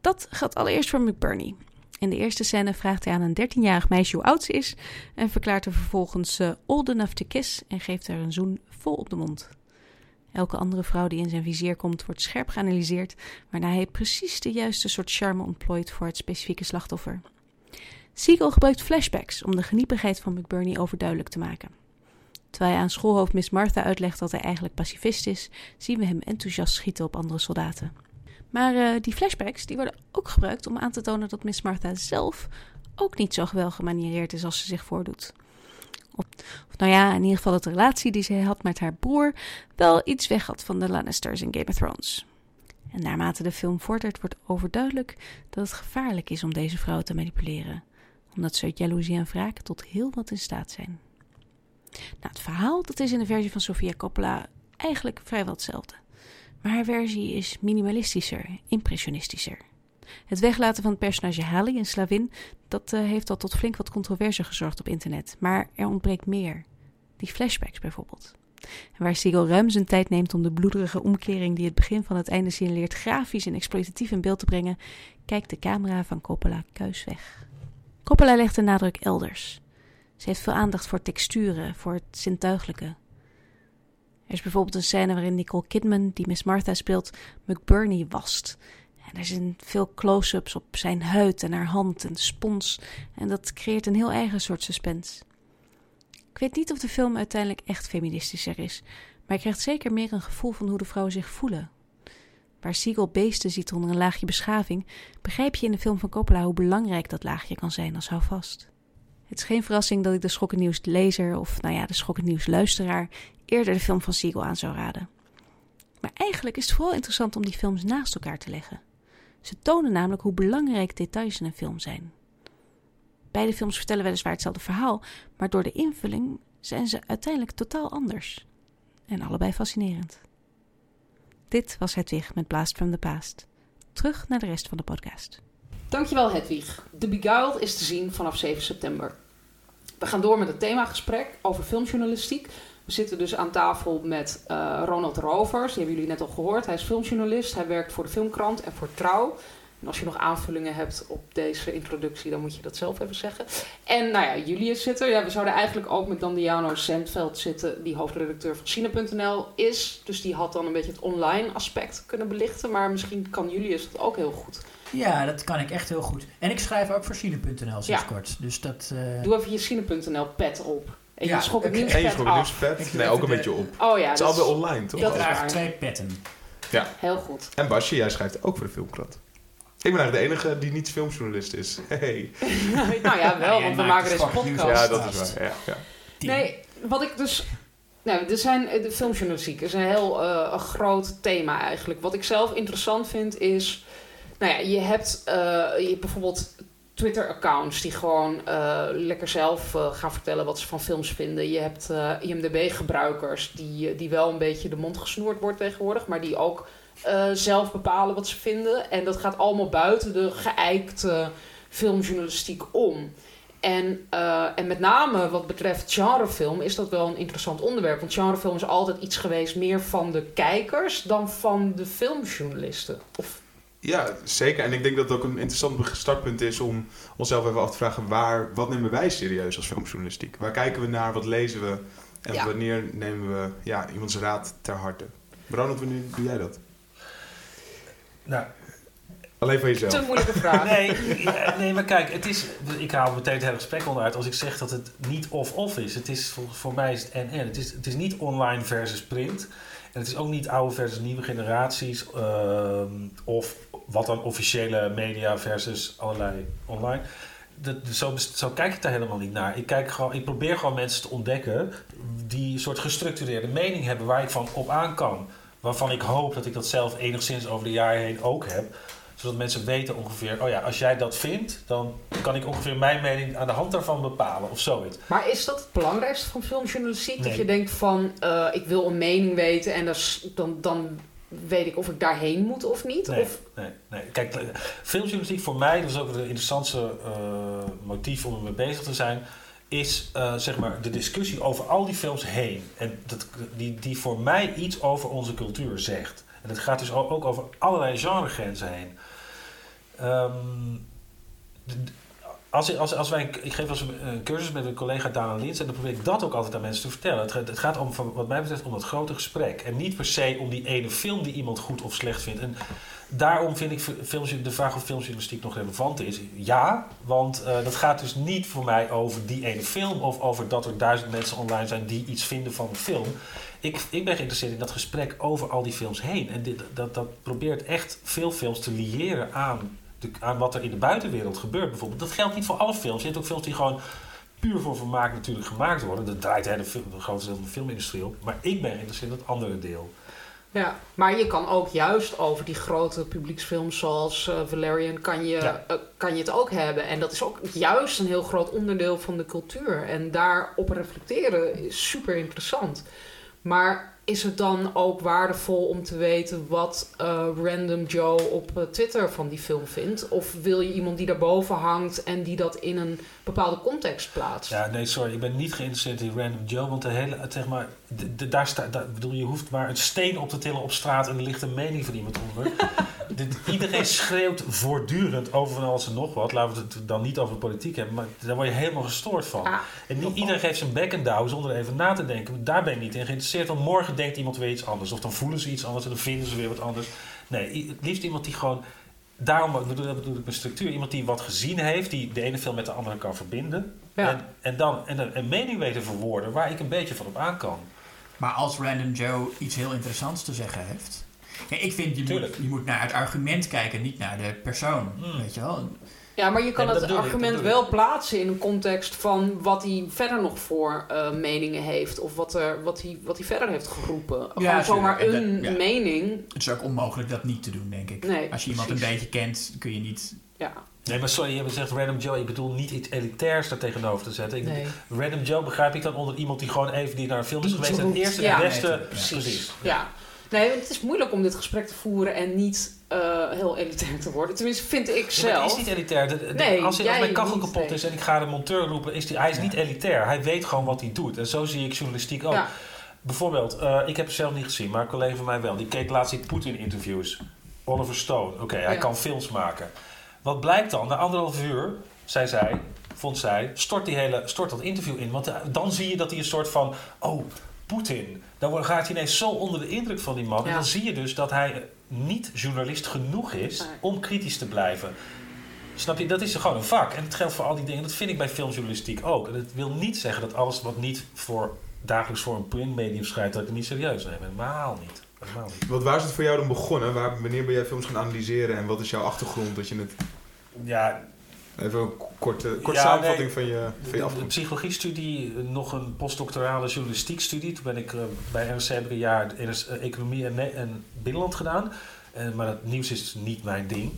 Dat geldt allereerst voor McBurney. In de eerste scène vraagt hij aan een 13-jarig meisje hoe oud ze is en verklaart haar vervolgens eh, old enough to kiss en geeft haar een zoen vol op de mond. Elke andere vrouw die in zijn vizier komt wordt scherp geanalyseerd, waarna hij precies de juiste soort charme ontplooit voor het specifieke slachtoffer. Siegel gebruikt flashbacks om de geniepigheid van McBurney overduidelijk te maken. Terwijl hij aan schoolhoofd Miss Martha uitlegt dat hij eigenlijk pacifist is, zien we hem enthousiast schieten op andere soldaten. Maar eh, die flashbacks die worden ook gebruikt om aan te tonen dat Miss Martha zelf ook niet zo geweldig gemaniereerd is als ze zich voordoet. Of, nou ja, in ieder geval dat de relatie die zij had met haar broer wel iets weg had van de Lannisters in Game of Thrones. En naarmate de film vordert wordt overduidelijk dat het gevaarlijk is om deze vrouw te manipuleren, omdat ze uit jaloezie en wraak tot heel wat in staat zijn. Nou, het verhaal dat is in de versie van Sofia Coppola eigenlijk vrijwel hetzelfde. Maar haar versie is minimalistischer, impressionistischer. Het weglaten van het personage Hallie, een slavin, dat uh, heeft al tot flink wat controverse gezorgd op internet. Maar er ontbreekt meer. Die flashbacks bijvoorbeeld. En waar Siegel ruim zijn tijd neemt om de bloederige omkering die het begin van het einde signaleert grafisch en exploitatief in beeld te brengen, kijkt de camera van Coppola kuis weg. Coppola legt de nadruk elders. Ze heeft veel aandacht voor texturen, voor het zintuigelijke. Er is bijvoorbeeld een scène waarin Nicole Kidman, die Miss Martha speelt, McBurney wast. En er zijn veel close-ups op zijn huid en haar hand en spons. En dat creëert een heel eigen soort suspense. Ik weet niet of de film uiteindelijk echt feministischer is, maar je krijgt zeker meer een gevoel van hoe de vrouwen zich voelen. Waar Siegel beesten ziet onder een laagje beschaving, begrijp je in de film van Coppola hoe belangrijk dat laagje kan zijn als houvast. Het is geen verrassing dat ik de Schokkennieuws lezer, of nou ja, de Schokkennieuws luisteraar, eerder de film van Siegel aan zou raden. Maar eigenlijk is het vooral interessant om die films naast elkaar te leggen. Ze tonen namelijk hoe belangrijk details in een film zijn. Beide films vertellen weliswaar hetzelfde verhaal, maar door de invulling zijn ze uiteindelijk totaal anders. En allebei fascinerend. Dit was Hedwig met Blast from the Past. Terug naar de rest van de podcast. Dankjewel Hedwig. The Beguiled is te zien vanaf 7 september. We gaan door met het themagesprek over filmjournalistiek. We zitten dus aan tafel met uh, Ronald Rovers. Die hebben jullie net al gehoord. Hij is filmjournalist. Hij werkt voor de Filmkrant en voor Trouw. En als je nog aanvullingen hebt op deze introductie, dan moet je dat zelf even zeggen. En nou ja, Julius zit er. Ja, we zouden eigenlijk ook met Dandiano Sandveld zitten, die hoofdredacteur van Cine.nl is. Dus die had dan een beetje het online aspect kunnen belichten. Maar misschien kan Julius dat ook heel goed. Ja, dat kan ik echt heel goed. En ik schrijf ook voor Cine.nl sinds ja. kort. Dus dat, uh... Doe even je Cine.nl pet op. En ja, je schok het nieuwspet En je het. Nee, ook een beetje op. Oh ja. Het is alweer online, toch? Ik draag twee petten. Ja. Heel goed. En Basje, jij schrijft ook voor de Filmkrant. Ik ben eigenlijk de enige die niet filmjournalist is. Hey. nou ja, wel, want we maken deze podcast. Ja, dat is waar. Ja, ja. Nee, wat ik dus... Nou, er zijn, de filmjournalistiek is een heel uh, een groot thema eigenlijk. Wat ik zelf interessant vind is... Nou ja, je hebt, uh, je hebt bijvoorbeeld Twitter-accounts die gewoon uh, lekker zelf uh, gaan vertellen wat ze van films vinden. Je hebt uh, IMDb-gebruikers die, die wel een beetje de mond gesnoerd wordt tegenwoordig, maar die ook zelf bepalen wat ze vinden. En dat gaat allemaal buiten de geëikte filmjournalistiek om. En, en met name wat betreft genrefilm is dat wel een interessant onderwerp. Want genrefilm is altijd iets geweest meer van de kijkers dan van de filmjournalisten. Of ja, zeker. En ik denk dat het ook een interessant startpunt is om onszelf even af te vragen... Waar, wat nemen wij serieus als filmjournalistiek? Waar kijken we naar? Wat lezen we? En ja. wanneer nemen we ja, iemands raad ter harte? Ronald, wanneer doe jij dat? Nou... Alleen van jezelf. Te moeilijke vraag. nee, nee, maar kijk, het is, ik haal meteen het hele gesprek onderuit als ik zeg dat het niet of-of is. Het is voor, voor mij is het en-en. Het is, het is niet online versus print. En het is ook niet oude versus nieuwe generaties. Uh, of wat dan officiële media versus allerlei online. Dat, zo, zo kijk ik daar helemaal niet naar. Ik, kijk gewoon, ik probeer gewoon mensen te ontdekken die een soort gestructureerde mening hebben waar ik van op aan kan. Waarvan ik hoop dat ik dat zelf enigszins over de jaren heen ook heb zodat mensen weten ongeveer, oh ja, als jij dat vindt, dan kan ik ongeveer mijn mening aan de hand daarvan bepalen of zoiets. Maar is dat het belangrijkste van filmjournalistiek? Nee. Dat je denkt van, uh, ik wil een mening weten en dan, dan weet ik of ik daarheen moet of niet? Nee, of? nee, nee. Kijk, filmjournalistiek voor mij, dat is ook het interessantste uh, motief om ermee bezig te zijn, is uh, zeg maar de discussie over al die films heen. En dat, die, die voor mij iets over onze cultuur zegt. En het gaat dus ook over allerlei genregrenzen heen. Um, als, als, als wij, ik geef als een cursus met een collega Dana Lins en dan probeer ik dat ook altijd aan mensen te vertellen. Het, het gaat om, wat mij betreft om dat grote gesprek. En niet per se om die ene film die iemand goed of slecht vindt. En daarom vind ik de vraag of filmjournalistiek nog relevant is. Ja, want uh, dat gaat dus niet voor mij over die ene film of over dat er duizend mensen online zijn die iets vinden van een film. Ik, ik ben geïnteresseerd in dat gesprek over al die films heen. En dit, dat, dat probeert echt veel films te liëren aan de, aan wat er in de buitenwereld gebeurt bijvoorbeeld. Dat geldt niet voor alle films. Je hebt ook films die gewoon puur voor vermaak natuurlijk gemaakt worden. Dat draait de, hele film, de grootste deel van de filmindustrie op. Maar ik ben geïnteresseerd in het andere deel. Ja, maar je kan ook juist over die grote publieksfilms zoals eh, Valerian kan je, Ja. eh, kan je het ook hebben. En dat is ook juist een heel groot onderdeel van de cultuur. En daarop reflecteren is super interessant. Maar is het dan ook waardevol om te weten wat eh, Random Joe op eh, Twitter van die film vindt? Of wil je iemand die daarboven hangt en die dat in een bepaalde context plaatst? Ja, nee, sorry. Ik ben niet geïnteresseerd in Random Joe. Want de hele, zeg maar, de, de- daar staat, bedoel, je hoeft maar een steen op te tillen op straat en er ligt een mening van iemand onder. Iedereen schreeuwt voortdurend over van alles en nog wat. Laten we het dan niet over politiek hebben, maar daar word je helemaal gestoord van. Ah, En niet iedereen geeft zijn bek en douw zonder er even na te denken. Daar ben ik niet in geïnteresseerd, want morgen denkt iemand weer iets anders. Of dan voelen ze iets anders en dan vinden ze weer wat anders. Nee, het liefst iemand die gewoon... Daarom bedoel, dat bedoel ik met structuur. Iemand die wat gezien heeft, die de ene film met de andere kan verbinden. Ja. En, en dan en een, een mening weten verwoorden waar ik een beetje van op aan kan. Maar als Random Joe iets heel interessants te zeggen heeft. Kijk, ik vind je moet, je moet naar het argument kijken, niet naar de persoon. Hmm. Weet je wel? Ja, maar je kan Ja, dat het ik, argument wel plaatsen in een context van wat hij verder nog voor eh, meningen heeft. Of wat, er, wat, hij, wat hij verder heeft geroepen. Gewoon zomaar een dat- ja. mening. Het is ook onmogelijk dat niet te doen, denk ik. Nee, Als je iemand een beetje kent, kun je niet... Ja, Nee, maar sorry, je hebt gezegd Random Joe. Ik bedoel niet iets elitairs daar tegenover te zetten. Ik, nee. Random Joe begrijp ik dan onder iemand die gewoon even die naar een film is Die geweest. En het eerste Ja. en beste... Ja. precies. Ja. Nee, het is moeilijk om dit gesprek te voeren en niet eh, heel elitair te worden. Tenminste, vind ik Ja, maar zelf. het is niet elitair. De- de- Nee, als, als mijn kachel niet, kapot nee. is en ik ga de monteur roepen, is die, hij is niet elitair. Hij weet gewoon wat hij doet. En zo zie ik journalistiek ook. Ja. Bijvoorbeeld, eh, ik heb het zelf niet gezien, maar een collega van mij wel. Die keek laatst die Poetin-interviews. Oliver Stone. Oké, hij Ja. kan films maken. Wat blijkt dan? Na anderhalf uur, zei zij, vond zij, stort, die hele, stort dat interview in. Want eh, dan zie je dat hij een soort van... Oh, Poetin. Dan wordt- gaat hij ineens zo onder de indruk van die man. En dan zie je dus dat hij niet journalist genoeg is om kritisch te blijven. Snap je? Dat is gewoon een vak. En het geldt voor al die dingen. Dat vind ik bij filmjournalistiek ook. En dat wil niet zeggen dat alles wat niet voor dagelijks voor een printmedium schrijft, dat ik het niet serieus neem. Helemaal niet. Helemaal niet. Wat, waar is het voor jou dan begonnen? Waar, wanneer ben jij films gaan analyseren en wat is jouw achtergrond? Dat je het, Ja, even een korte, korte Ja, samenvatting nee. van je, van je de, de psychologiestudie, eh, nog een postdoctorale journalistiekstudie. Toen ben ik eh, bij RC heb ik een jaar in economie en, ne- en binnenland gedaan. En, maar het nieuws is niet mijn ding,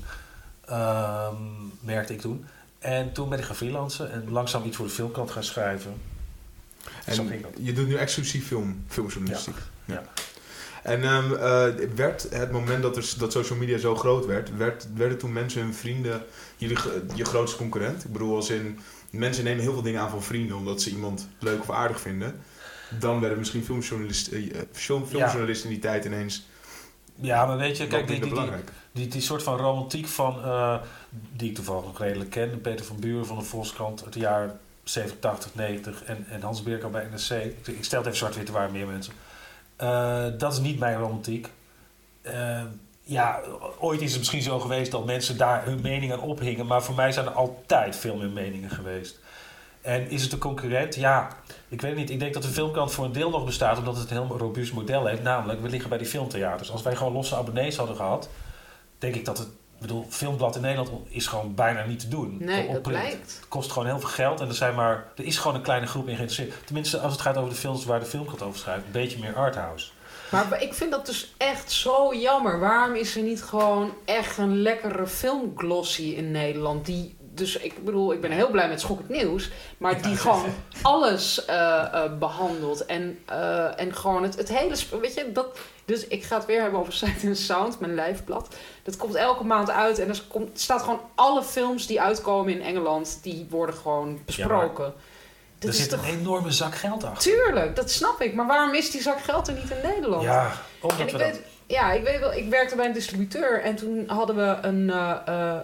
Ehm, merkte ik toen. En toen ben ik gaan freelancen en langzaam iets voor de filmkant gaan schrijven. Zo ging En dat. je doet nu exclusief film, filmjournalistiek. Ja. En ehm, eh, werd het moment dat, er, dat social media zo groot werd, werd, werden toen mensen hun vrienden jullie, ge- je grootste concurrent? Ik bedoel, als in, mensen nemen heel veel dingen aan van vrienden omdat ze iemand leuk of aardig vinden. Dan werden misschien filmjournalisten, eh, film, filmjournalisten in die tijd ineens Ja, maar weet je, kijk, die, die, die, soort van romantiek van, eh, die ik toevallig nog redelijk ken, Peter van Buren van de Volkskrant uit de jaren 70, 80, 90 en, en Hans Beerkamp bij NRC. Ik, ik stel het even zwart-wit, er waren meer mensen. Eh, dat is niet mijn romantiek. Ja, ooit is het misschien zo geweest dat mensen daar hun mening aan ophingen, maar voor mij zijn er altijd veel meer meningen geweest. En is het een concurrent? Ja, ik weet het niet. Ik denk dat de filmkant voor een deel nog bestaat omdat het een heel robuust model heeft. Namelijk, we liggen bij die filmtheaters. Als wij gewoon losse abonnees hadden gehad, denk ik dat het. Ik bedoel, Filmblad in Nederland is gewoon bijna niet te doen. Nee, Op dat print. blijkt. Het kost gewoon heel veel geld en er, zijn maar, er is gewoon een kleine groep in geïnteresseerd. Tenminste, als het gaat over de films waar de filmkant over schrijft. Een beetje meer arthouse. Maar ik vind dat dus echt zo jammer. Waarom is er niet gewoon echt een lekkere filmglossy in Nederland? Die, dus ik bedoel, ik ben heel blij met Schokkend Nieuws. Maar die gewoon alles eh, eh, behandelt. En, eh, en gewoon het, het hele... Weet je, dat... Dus ik ga het weer hebben over Sight and Sound, mijn lijfblad. Dat komt elke maand uit. En er komt, staat gewoon alle films die uitkomen in Engeland... die worden gewoon besproken. Dat er is zit toch... een enorme zak geld achter. Tuurlijk, dat snap ik. Maar waarom is die zak geld er niet in Nederland? Ja, omdat En ik we weet, dat... ja, ik weet wel, ik werkte bij een distributeur en toen hadden we een, eh, eh,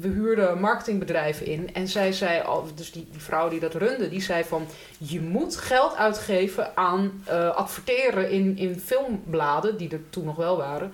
we huurden marketingbedrijven in. En zij zei, al, dus die, die vrouw die dat runde, die zei van, je moet geld uitgeven aan eh, adverteren in, in filmbladen, die er toen nog wel waren.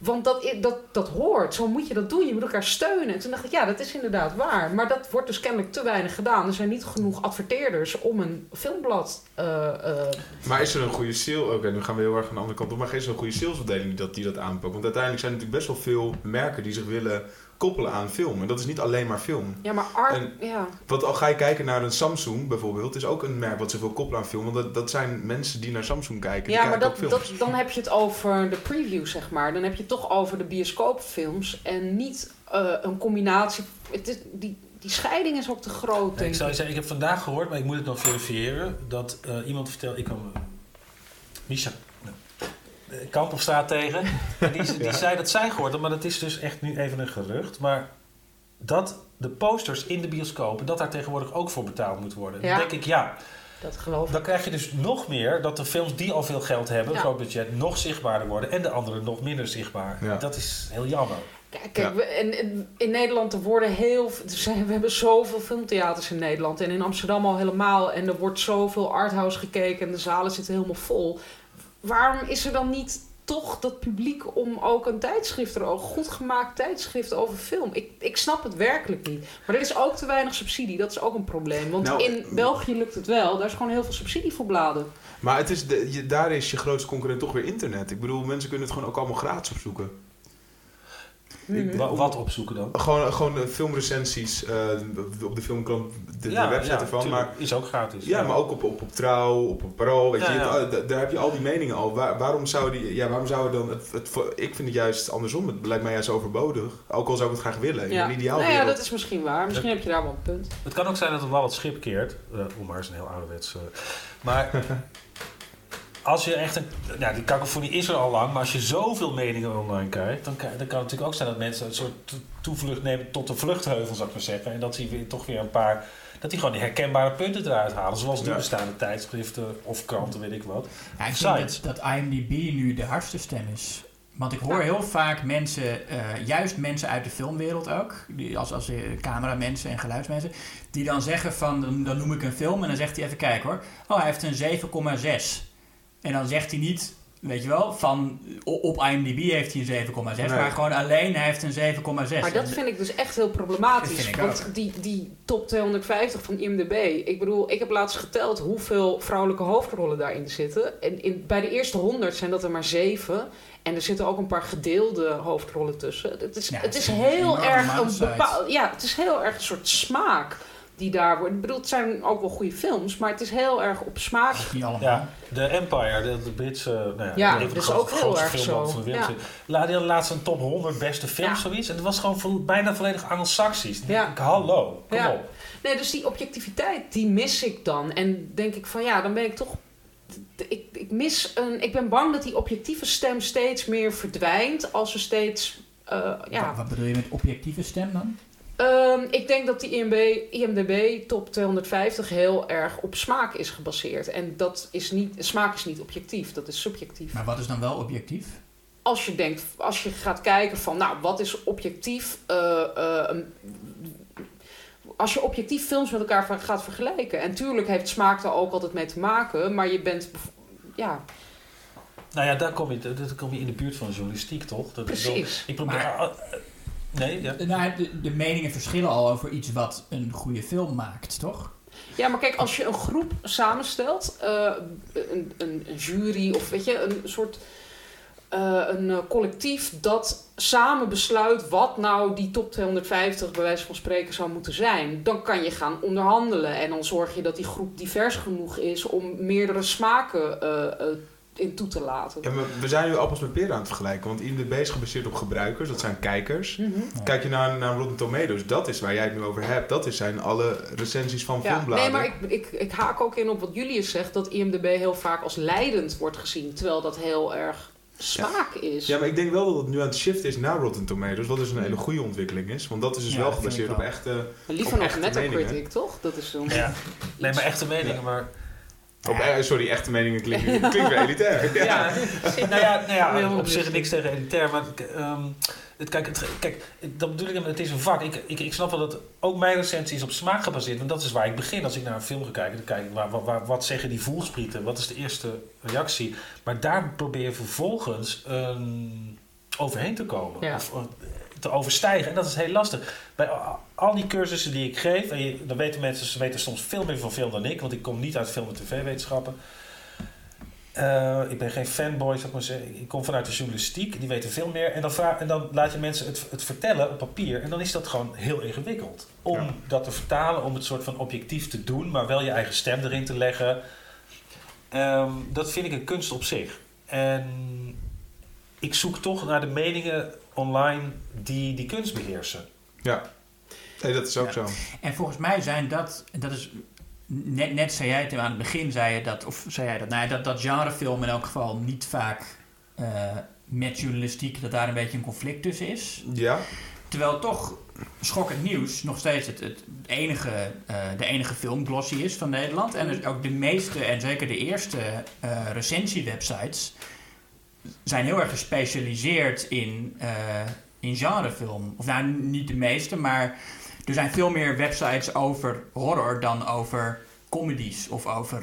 Want dat, dat, dat hoort, zo moet je dat doen. Je moet elkaar steunen. En toen dacht ik, ja, dat is inderdaad waar. Maar dat wordt dus kennelijk te weinig gedaan. Er zijn niet genoeg adverteerders om een filmblad eh, eh, Maar is er een goede sales... Oké, nu gaan we heel erg aan de andere kant op. Maar is er een goede salesafdeling die dat, die dat aanpakt? Want uiteindelijk zijn er natuurlijk best wel veel merken die zich willen koppelen aan film. En dat is niet alleen maar film. Ja, maar art... En- ja. Want al ga je kijken naar een Samsung bijvoorbeeld, is ook een merk wat zoveel koppelen aan film. Want dat, dat zijn mensen die naar Samsung kijken. Ja, maar kijken dat, dat, dan heb je het over de preview, zeg maar. Dan heb je het toch over de bioscoopfilms en niet eh, een combinatie. Het is, die, die scheiding is ook te groot, Ja, ik zou je zeggen, ik heb vandaag gehoord, maar ik moet het nog verifiëren, dat eh, iemand vertelde, ik kwam uh, Misha uh, Kamp op straat tegen, en die, die Ja. zei dat zij gehoord had, maar dat is dus echt nu even een gerucht, maar dat de posters in de bioscopen, dat daar tegenwoordig ook voor betaald moet worden. Ja. Dan denk ik, ja, Dat geloof ik. dan krijg je dus nog meer dat de films die al veel geld hebben, Ja. groot budget, nog zichtbaarder worden en de andere nog minder zichtbaar. Ja. Dat is heel jammer. Kijk, Ja. kijk we- en, en in Nederland er worden heel, er zijn, we hebben zoveel filmtheaters in Nederland en in Amsterdam al helemaal. En er wordt zoveel arthouse gekeken en de zalen zitten helemaal vol. Waarom is er dan niet toch dat publiek om ook een tijdschrift er ook goed gemaakt tijdschrift over film? Ik, ik snap het werkelijk niet. Maar er is ook te weinig subsidie, dat is ook een probleem. Want Nou, in België lukt het wel, daar is gewoon heel veel subsidie voor bladen. Maar het is de, je, daar is je grootste concurrent toch weer internet. Ik bedoel, mensen kunnen het gewoon ook allemaal gratis opzoeken. Wa- Wat opzoeken dan? Gewoon, gewoon eh, filmrecensies eh, op de filmkrant, de, de website ervan. tuurlijk. Maar, is ook gratis. ja, maar ook op, op, op Trouw, op, op Parool. Weet Ja, je, ja. eh, daar heb je al die meningen al. Waar- waarom zou die, ja, waarom zou dan het, ik vind het juist andersom. Het lijkt mij juist overbodig. Ook al zou ik het graag willen. In Ja. een ideaal Nou ja, dat is misschien waar. Misschien heb je daar wel een punt. Het kan ook zijn dat het wel wat schip keert. Uh, Omar is een heel ouderwets. eh. maar als je echt een... Ja, die kakofonie is er al lang. Maar als je zoveel meningen online krijgt... Dan, kan- dan kan het natuurlijk ook zijn dat mensen een soort to- toevlucht nemen tot de vluchtheuvel, zou ik maar zeggen. En dat die weer, toch weer een paar... Dat die gewoon die herkenbare punten eruit halen. Zoals nu Ja. bestaande tijdschriften of kranten, weet ik wat. Ja, ik dat, dat IMDb nu de hardste stem is. Want ik hoor heel vaak mensen, eh, juist mensen uit de filmwereld ook, die als, als eh, cameramensen en geluidsmensen, die dan zeggen van, dan, dan noem ik een film en dan zegt hij even kijken hoor, oh hij heeft een 7,6. En dan zegt hij niet, weet je wel, van op IMDb heeft hij een 7,6, Nee. maar gewoon alleen hij heeft een 7,6. Maar dat vind ik dus echt heel problematisch. Want ook. die, die top 250 van IMDb. Ik bedoel, ik heb laatst geteld hoeveel vrouwelijke hoofdrollen daarin zitten. En in, bij de eerste 100 zijn dat er maar zeven. En er zitten ook een paar gedeelde hoofdrollen tussen. Het is, Ja, het het is is een heel erg een bepaald. Ja, het is heel erg een soort smaak die daar wordt. Ik bedoel, het zijn ook wel goede films, maar het is heel erg op smaak. Niet allemaal. Ja, de Empire, de, de Britse... Nou ja, van dat is ook heel erg zo. Van de. Ja. La- Die laatst een top 100 beste films, Ja. zoiets. En het was gewoon vo- bijna volledig Anglo-Saxisch. Ja. hallo, kom Ja. op. Nee, dus die objectiviteit, die mis ik dan. En denk ik van ja, dan ben ik toch. Ik, ik mis een. Ik ben bang dat die objectieve stem steeds meer verdwijnt als we steeds. eh, Wat, ja. wat bedoel je met objectieve stem dan? Ehm, ik denk dat die IMB, IMDB top 250 heel erg op smaak is gebaseerd. En dat is niet. Smaak is niet objectief, dat is subjectief. Maar wat is dan wel objectief? als je denkt, als je gaat kijken van, nou, wat is objectief, eh, eh, als je objectief films met elkaar gaat vergelijken. En tuurlijk heeft smaak daar ook altijd mee te maken, maar je bent, ja, Nou ja, daar kom je, daar kom je in de buurt van de journalistiek, toch? Dat, precies. Ik probeer... Maar- nee, ja. Nou, de, de meningen verschillen al over iets wat een goede film maakt, toch? Ja, maar kijk, als je een groep samenstelt, eh, een, een, een jury of weet je, een soort eh, een eh, collectief dat samen besluit wat nou die top 250 bij wijze van spreken zou moeten zijn, dan kan je gaan onderhandelen en dan zorg je dat die groep divers genoeg is om meerdere smaken eh, eh, in toe te laten. Ja, maar we zijn nu appels met peren aan het vergelijken. Want IMDb is gebaseerd op gebruikers, dat zijn kijkers. Mhm. Kijk je naar, naar Rotten Tomatoes, dat is waar jij het nu over hebt. Dat is zijn alle recensies van Ja, filmbladen. nee, maar ik, ik, ik haak ook in op wat Julius zegt, dat IMDB heel vaak als leidend wordt gezien, terwijl dat heel erg smaak is. Ja, maar ik denk wel dat het nu aan het shift is naar Rotten Tomatoes. Wat dus een hele goede ontwikkeling is. Want dat is dus Ja, wel gebaseerd op echte... Liever op nog echte Metacritic, meningen. toch? Dat is dan ja. Nee, maar echte meningen, maar... Op, eh, sorry, echte meningen klinken, klinkt weer elitair. Ja. Ja, nou ja, nou ja op zich niks tegen elitair, maar ehm, het, kijk, het, kijk, dat bedoel ik, het is een vak. Ik, ik, ik snap wel dat ook mijn recensie is op smaak gebaseerd, want dat is waar ik begin. Als ik naar een film ga kijken, dan kijk ik, waar, waar, waar- wat zeggen die voelsprieten? Wat is de eerste reactie? Maar daar probeer je vervolgens een overheen te komen. Ja. Of, te overstijgen. En dat is heel lastig. Bij al die cursussen die ik geef, en je, dan weten mensen, ze weten soms veel meer van film dan ik, want ik kom niet uit film- en tv-wetenschappen. eh, ik ben geen fanboy, zou ik maar zeggen. Ik kom vanuit de journalistiek, die weten veel meer. En dan, vraag, en dan laat je mensen het, het vertellen op papier. En dan is dat gewoon heel ingewikkeld. Om Ja. dat te vertalen, om het soort van objectief te doen, maar wel je eigen stem erin te leggen. Ehm, dat vind ik een kunst op zich. En ik zoek toch naar de meningen online die die kunst beheersen. Ja. Nee, dat is ook Ja. zo. En volgens mij zijn dat, dat is, net, net zei jij het aan het begin, zei je dat, of zei jij dat, nou ja, dat, dat genrefilm in elk geval niet vaak eh, met journalistiek, dat daar een beetje een conflict tussen is. Ja. Terwijl toch schokkend nieuws nog steeds het, het enige, eh, de enige filmglossy is van Nederland. En dus ook de meeste, en zeker de eerste eh recensiewebsites, zijn heel erg gespecialiseerd in, eh, in genrefilm. Of nou, niet de meeste, maar er zijn veel meer websites over horror dan over comedies of over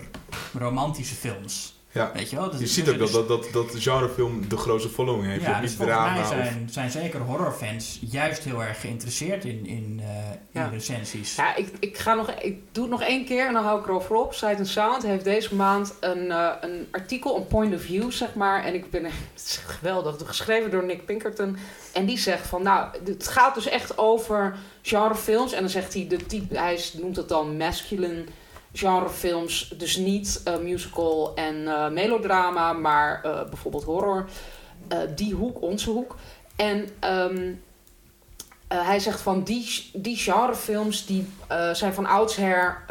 romantische films. Ja. Weet je wel? Dus- Je dus ziet ook dat, is- dat, dat, dat de genrefilm de grootste following heeft. Ja, dus volgens mij zijn, zijn zeker horrorfans juist heel erg geïnteresseerd in, in, eh, Ja. in recensies. Ja, ik, ik, ga nog, ik doe het nog één keer en dan hou ik erover op. Sight and Sound heeft deze maand een, eh, een artikel, een point of view, zeg maar. En ik ben het is geweldig, geschreven door Nick Pinkerton. En die zegt van, nou, het gaat dus echt over genrefilms. En dan zegt hij, de type, hij noemt het dan masculine genrefilms. Dus niet eh, musical en eh, melodrama, maar eh, bijvoorbeeld horror. Die hoek, onze hoek. En ehm, eh, hij zegt van die, die genrefilms die zijn van oudsher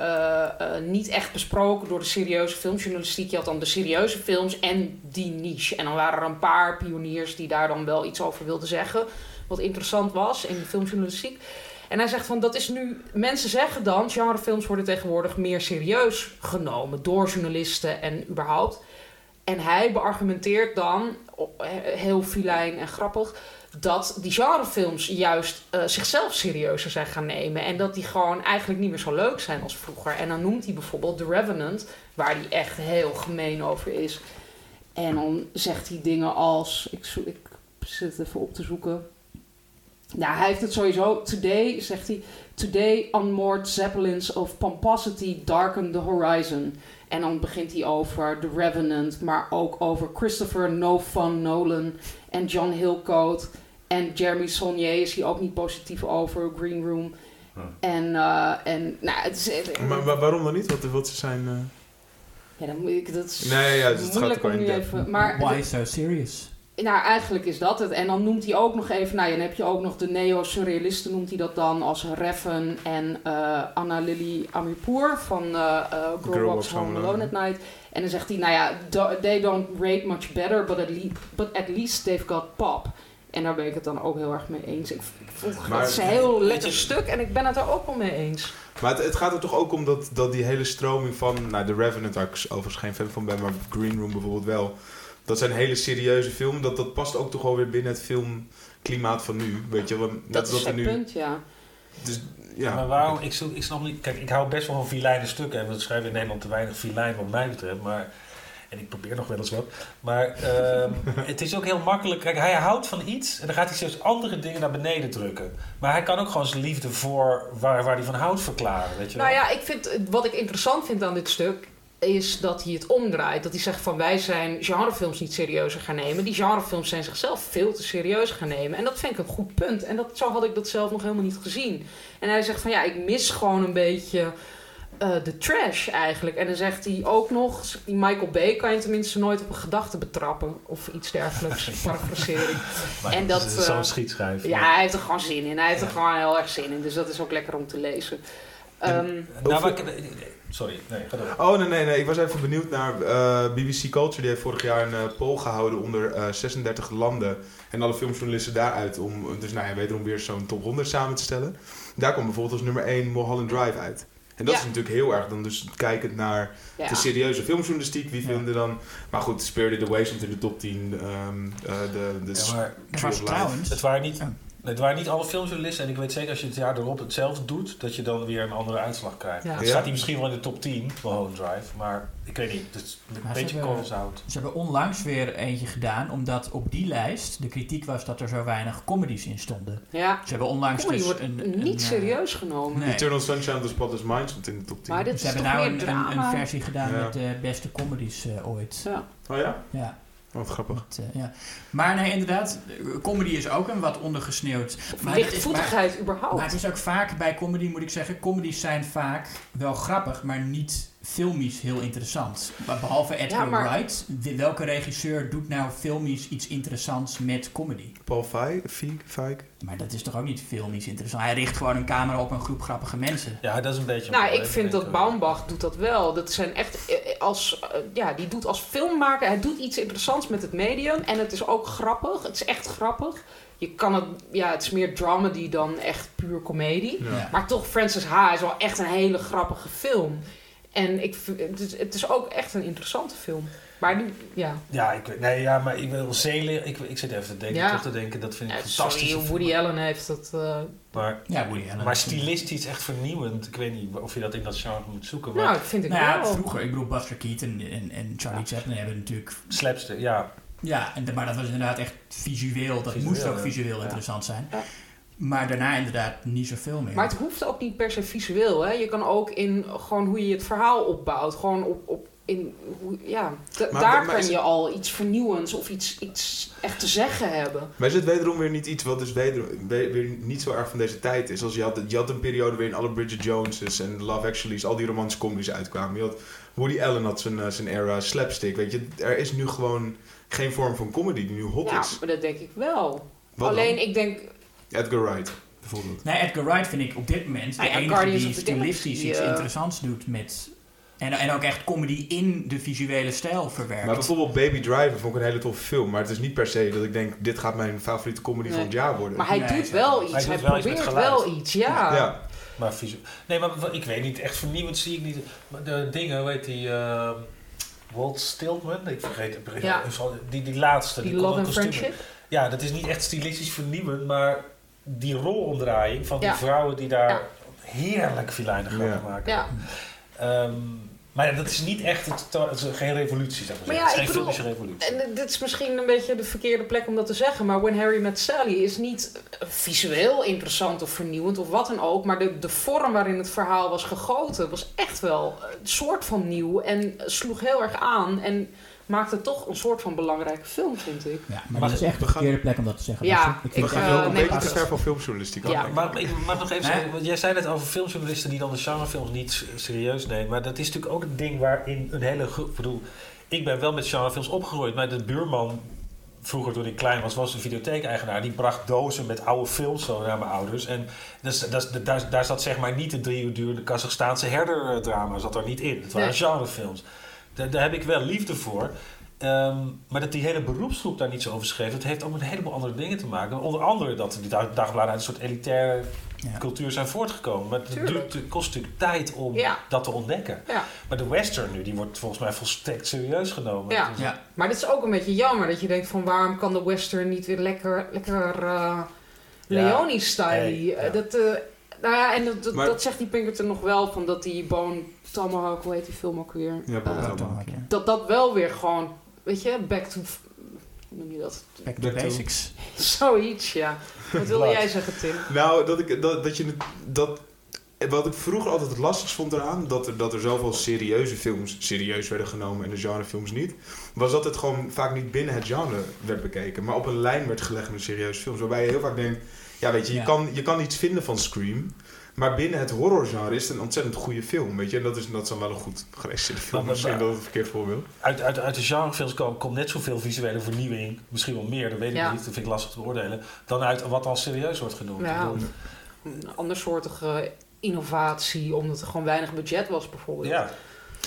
niet echt besproken door de serieuze filmjournalistiek. Je had dan de serieuze films en die niche. En dan waren er een paar pioniers die daar dan wel iets over wilden zeggen. Wat interessant was in de filmjournalistiek. En hij zegt van dat is nu. Mensen zeggen dan, genrefilms worden tegenwoordig meer serieus genomen door journalisten en überhaupt. En hij beargumenteert dan, heel filijn en grappig, dat die genrefilms juist eh, zichzelf serieuzer zijn gaan nemen. En dat die gewoon eigenlijk niet meer zo leuk zijn als vroeger. En dan noemt hij bijvoorbeeld The Revenant, waar hij echt heel gemeen over is. En dan zegt hij dingen als, ik, ik zit even op te zoeken. Nou, hij heeft het sowieso. Today, zegt hij. Today unmoored zeppelins of pomposity darken the horizon. En dan begint hij over The Revenant, maar ook over Christopher No Fun Nolan en John Hillcoat. En Jeremy Saulnier is hier ook niet positief over, Green Room. En, eh, en nou, het is, Maar wa- waarom dan niet? Wat, wat ze zijn... eh, ja, dan moet ik, dat is Nee, ja, dus het moeilijk gaat om nu even... Maar Why so serious? Nou, eigenlijk is dat het. En dan noemt hij ook nog even... Nou, dan heb je ook nog de neo-surrealisten noemt hij dat dan als Reffen en eh Anna Lily Amirpour van eh eh Girl, Girl Walks Walks Home Alone at Night. En dan zegt hij, nou ja, do- they don't rate much better, but at, least, but at least they've got pop. En daar ben ik het dan ook heel erg mee eens. Ik, ik vond Maar- het is een heel lekker je- stuk en ik ben het er ook wel mee eens. Maar het, het gaat er toch ook om dat, dat die hele stroming van... Nou, The Revenant, waar ik overigens geen fan van ben, maar Green Room bijvoorbeeld wel. Dat zijn hele serieuze films. Dat, dat past ook toch wel weer binnen het filmklimaat van nu. Weet je, net Dat is nu... punt, ja. Dus, ja. Maar waarom? Ik, zoek, ik snap niet. Kijk, ik hou best wel van vilijne stukken. En we schrijven in Nederland te weinig vilijn wat mij betreft. Maar, en ik probeer nog wel eens wat. Maar ehm, het is ook heel makkelijk. Kijk, hij houdt van iets. En dan gaat hij zelfs andere dingen naar beneden drukken. Maar hij kan ook gewoon zijn liefde voor waar, waar hij van houdt verklaren. Weet je Nou wel? ja, ik vind, wat ik interessant vind aan dit stuk is dat hij het omdraait. Dat hij zegt van wij zijn genrefilms niet serieuzer gaan nemen. Die genrefilms zijn zichzelf veel te serieus gaan nemen. En dat vind ik een goed punt. En dat, zo had ik dat zelf nog helemaal niet gezien. En hij zegt van ja, ik mis gewoon een beetje eh, de trash eigenlijk. En dan zegt hij ook nog, die Michael Bay kan je tenminste nooit op een gedachte betrappen. Of iets dergelijks, parafrasering. Maar en dat, is Zo'n eh, schietschrijf. Ja, hij heeft er gewoon zin in. Hij heeft er gewoon heel erg zin in. Dus dat is ook lekker om te lezen. Ehm, Nou, maar ik- sorry, nee, ga door. Oh, nee, nee, nee. Ik was even benieuwd naar eh, BBC Culture. Die heeft vorig jaar een eh, poll gehouden onder eh, 36 landen. En alle filmjournalisten daaruit. Om dus, nou ja, wederom weer zo'n top 100 samen te stellen. Daar kwam bijvoorbeeld als nummer 1 Mulholland Drive uit. En dat Ja. is natuurlijk heel erg dan dus kijkend naar ja. de serieuze filmjournalistiek. Wie Ja. vinden dan... Maar goed, Spirited Away stond in de top 10. ehm, eh, de, de Ja, maar trouwens... het waren niet... Het waren niet alle filmjournalisten. En ik weet zeker als je het jaar erop hetzelfde doet, dat je dan weer een andere uitslag krijgt. Ja. Dan Ja. staat hij misschien wel in de top 10, Mulholland Drive. Maar ik weet niet. Het is een Maar beetje koolzout. Ze hebben onlangs weer eentje gedaan, omdat op die lijst de kritiek was dat er zo weinig comedies in stonden. Ja, Ze hebben onlangs comedy dus wordt een, een, niet eh, serieus genomen. Nee. Eternal Sunshine of the Spotless Mind stond in de top 10. Maar dit Ze is hebben toch nou meer een, een, drama? een versie gedaan Ja. met de beste comedies eh, ooit. Ja. Oh ja? Ja, wat grappig. dat, eh, ja. Maar nee, inderdaad, comedy is ook een wat ondergesneeuwd. Maar, dat is- maar, Lichtvoetigheid überhaupt. maar het is ook vaak bij comedy, moet ik zeggen, comedies zijn vaak wel grappig, maar niet filmisch heel interessant. Maar behalve Edgar Ja, maar- Wright, welke regisseur doet nou filmisch iets interessants met comedy? Paul Feig? Maar dat is toch ook niet filmisch interessant? Hij richt gewoon een camera op een groep grappige mensen. Ja, dat is een beetje... Nou, ik vind dat Baumbach doet dat wel. Dat zijn echt eh, als eh, ja, die doet als filmmaker, hij doet iets interessants met het medium en het is ook grappig. Het is echt grappig. Je kan het, ja, het is meer dramedy dan echt puur komedie. Ja. Maar toch, Francis Ha is wel echt een hele grappige film. En ik, het, is, het is ook echt een interessante film. Maar die, ja, Ja, ik nee, ja, maar ik wil Zelen, ik, ik zit even te denken, Ja. terug te denken, dat vind ik Ja, fantastische sorry. Woody Allen heeft dat. eh, Maar, Ja, Woody Allen. maar stilistisch echt vernieuwend. Ik weet niet of je dat in dat genre moet zoeken. Maar nou, dat vind ik Nou ja, wel. vroeger, ik bedoel, Buster Keaton en, en Charlie Chaplin hebben natuurlijk... slapstick, ja. Ja, en, maar dat was inderdaad echt visueel. Dat Visueel, moest ook visueel Ja. interessant zijn. Ja. Maar daarna inderdaad niet zoveel meer. Maar het hoeft ook niet per se visueel. Hè? Je kan ook in gewoon hoe je het verhaal opbouwt. Gewoon op, op in, hoe, ja, d- Maar- daar maar kan is je het- al iets vernieuwends of iets, iets echt te zeggen hebben. Maar is het wederom weer niet iets wat dus wederom, we- weer niet zo erg van deze tijd is? Als je, had, je had een periode waarin alle Bridget Joneses en Love Actually's, al die romantische comedies uitkwamen. Je had, Woody Allen had zijn, eh, zijn era, slapstick, weet je. Er is nu gewoon geen vorm van comedy die nu hot Ja, is. maar dat denk ik wel. Wat Alleen dan? ik denk, Edgar Wright, bijvoorbeeld. Nee, Edgar Wright vind ik op dit moment de ja, enige Guardians die stilistisch iets interessants doet met... En, en ook echt comedy in de visuele stijl verwerkt. Maar bijvoorbeeld Baby Driver vond ik een hele toffe film. Maar het is niet per se dat ik denk, dit gaat mijn favoriete comedy Nee. van het jaar worden. maar hij Nee, doet wel Hij iets. Hij, doet wel iets probeert geluid. wel iets, ja. ja. Maar visu- Nee, maar ik weet niet, echt vernieuwend zie ik niet. De dingen, hoe heet die... eh, Walt Stiltman, ik vergeet het. Ja. Die, die laatste. Die kon Love een and Friendship. Ja, dat is niet echt stilistisch vernieuwend, maar die rolomdraaiing van die Ja. vrouwen die daar Ja. heerlijk filijne grappen Ja. maken. Ja. Ehm, maar ja, dat is niet echt het, het is geen revolutie, zeg maar. Maar ja, het is ik geen bedoel- filmische revolutie. En dit is misschien een beetje de verkeerde plek om dat te zeggen. Maar When Harry Met Sally is niet eh, visueel interessant of vernieuwend of wat dan ook. Maar de, de vorm waarin het verhaal was gegoten was echt wel een soort van nieuw. En sloeg heel erg aan. En maakte toch een soort van belangrijke film, vind ik. Ja, maar dat is echt de verkeerde plek om dat te zeggen. Ja, ik, vind We het gaan wel een beetje te ver van filmjournalistiek. Ja. Maar ik mag nog even zeggen, want jij zei net over filmjournalisten die dan de genrefilms niet serieus nemen. Maar dat is natuurlijk ook een ding waarin een hele groep. Ik bedoel, ik ben wel met genrefilms opgegroeid, maar de buurman. Vroeger toen ik klein was, was een videotheekeigenaar. Die bracht dozen met oude films zo naar mijn ouders. En dus, dat is- daar, daar zat zeg maar niet de drie uur durende Kazachstaanse herderdrama zat er niet in. Het waren Nee. genrefilms. Daar, daar heb ik wel liefde voor. Ehm, maar dat die hele beroepsgroep daar niet zo over schreef, dat heeft ook met een heleboel andere dingen te maken. Onder andere dat die dag- dagbladen uit een soort elitaire Ja. cultuur zijn voortgekomen. Maar het, duurt, het kost natuurlijk tijd om Ja. dat te ontdekken. Ja. Maar de western nu, die wordt volgens mij volstrekt serieus genomen. Ja. Is- Ja, Maar dit is ook een beetje jammer dat je denkt van waarom kan de western niet weer lekker, lekker uh, Leone-style. Hey, ja. Dat, eh, nou ja, en dat, dat, Maar- dat zegt die Pinkerton nog wel van dat die Bone Tomahawk, hoe heet die film ook weer? Ja, Bone Eh, Tomahawk. ja. dat dat wel weer gewoon, weet je, back to, hoe noem je dat? Back to Back to- basics. Zoiets, ja. Wat wilde jij zeggen, Tim? Nou, dat ik, dat, dat je het, dat, wat ik vroeger altijd het lastigst vond eraan, dat er, dat er zoveel serieuze films serieus werden genomen en de genrefilms niet, was dat het gewoon vaak niet binnen het genre werd bekeken, maar op een lijn werd gelegd met serieuze films. Waarbij je heel vaak denkt, ja weet je, je, Ja. kan, je kan iets vinden van Scream, maar binnen het horrorgenre is het een ontzettend goede film, weet je. En dat is, dat is dan wel een goed geregisseerde film, Maar- maar- misschien dat het een verkeerd voorbeeld. Uit, uit, uit de genrefilms komt, komt net zoveel visuele vernieuwing, misschien wel meer, dat weet ik Ja. niet, dat vind ik lastig te beoordelen, dan uit wat al serieus wordt genoemd. Ja. Bedoel, Een andersoortige innovatie, omdat er gewoon weinig budget was bijvoorbeeld. ja.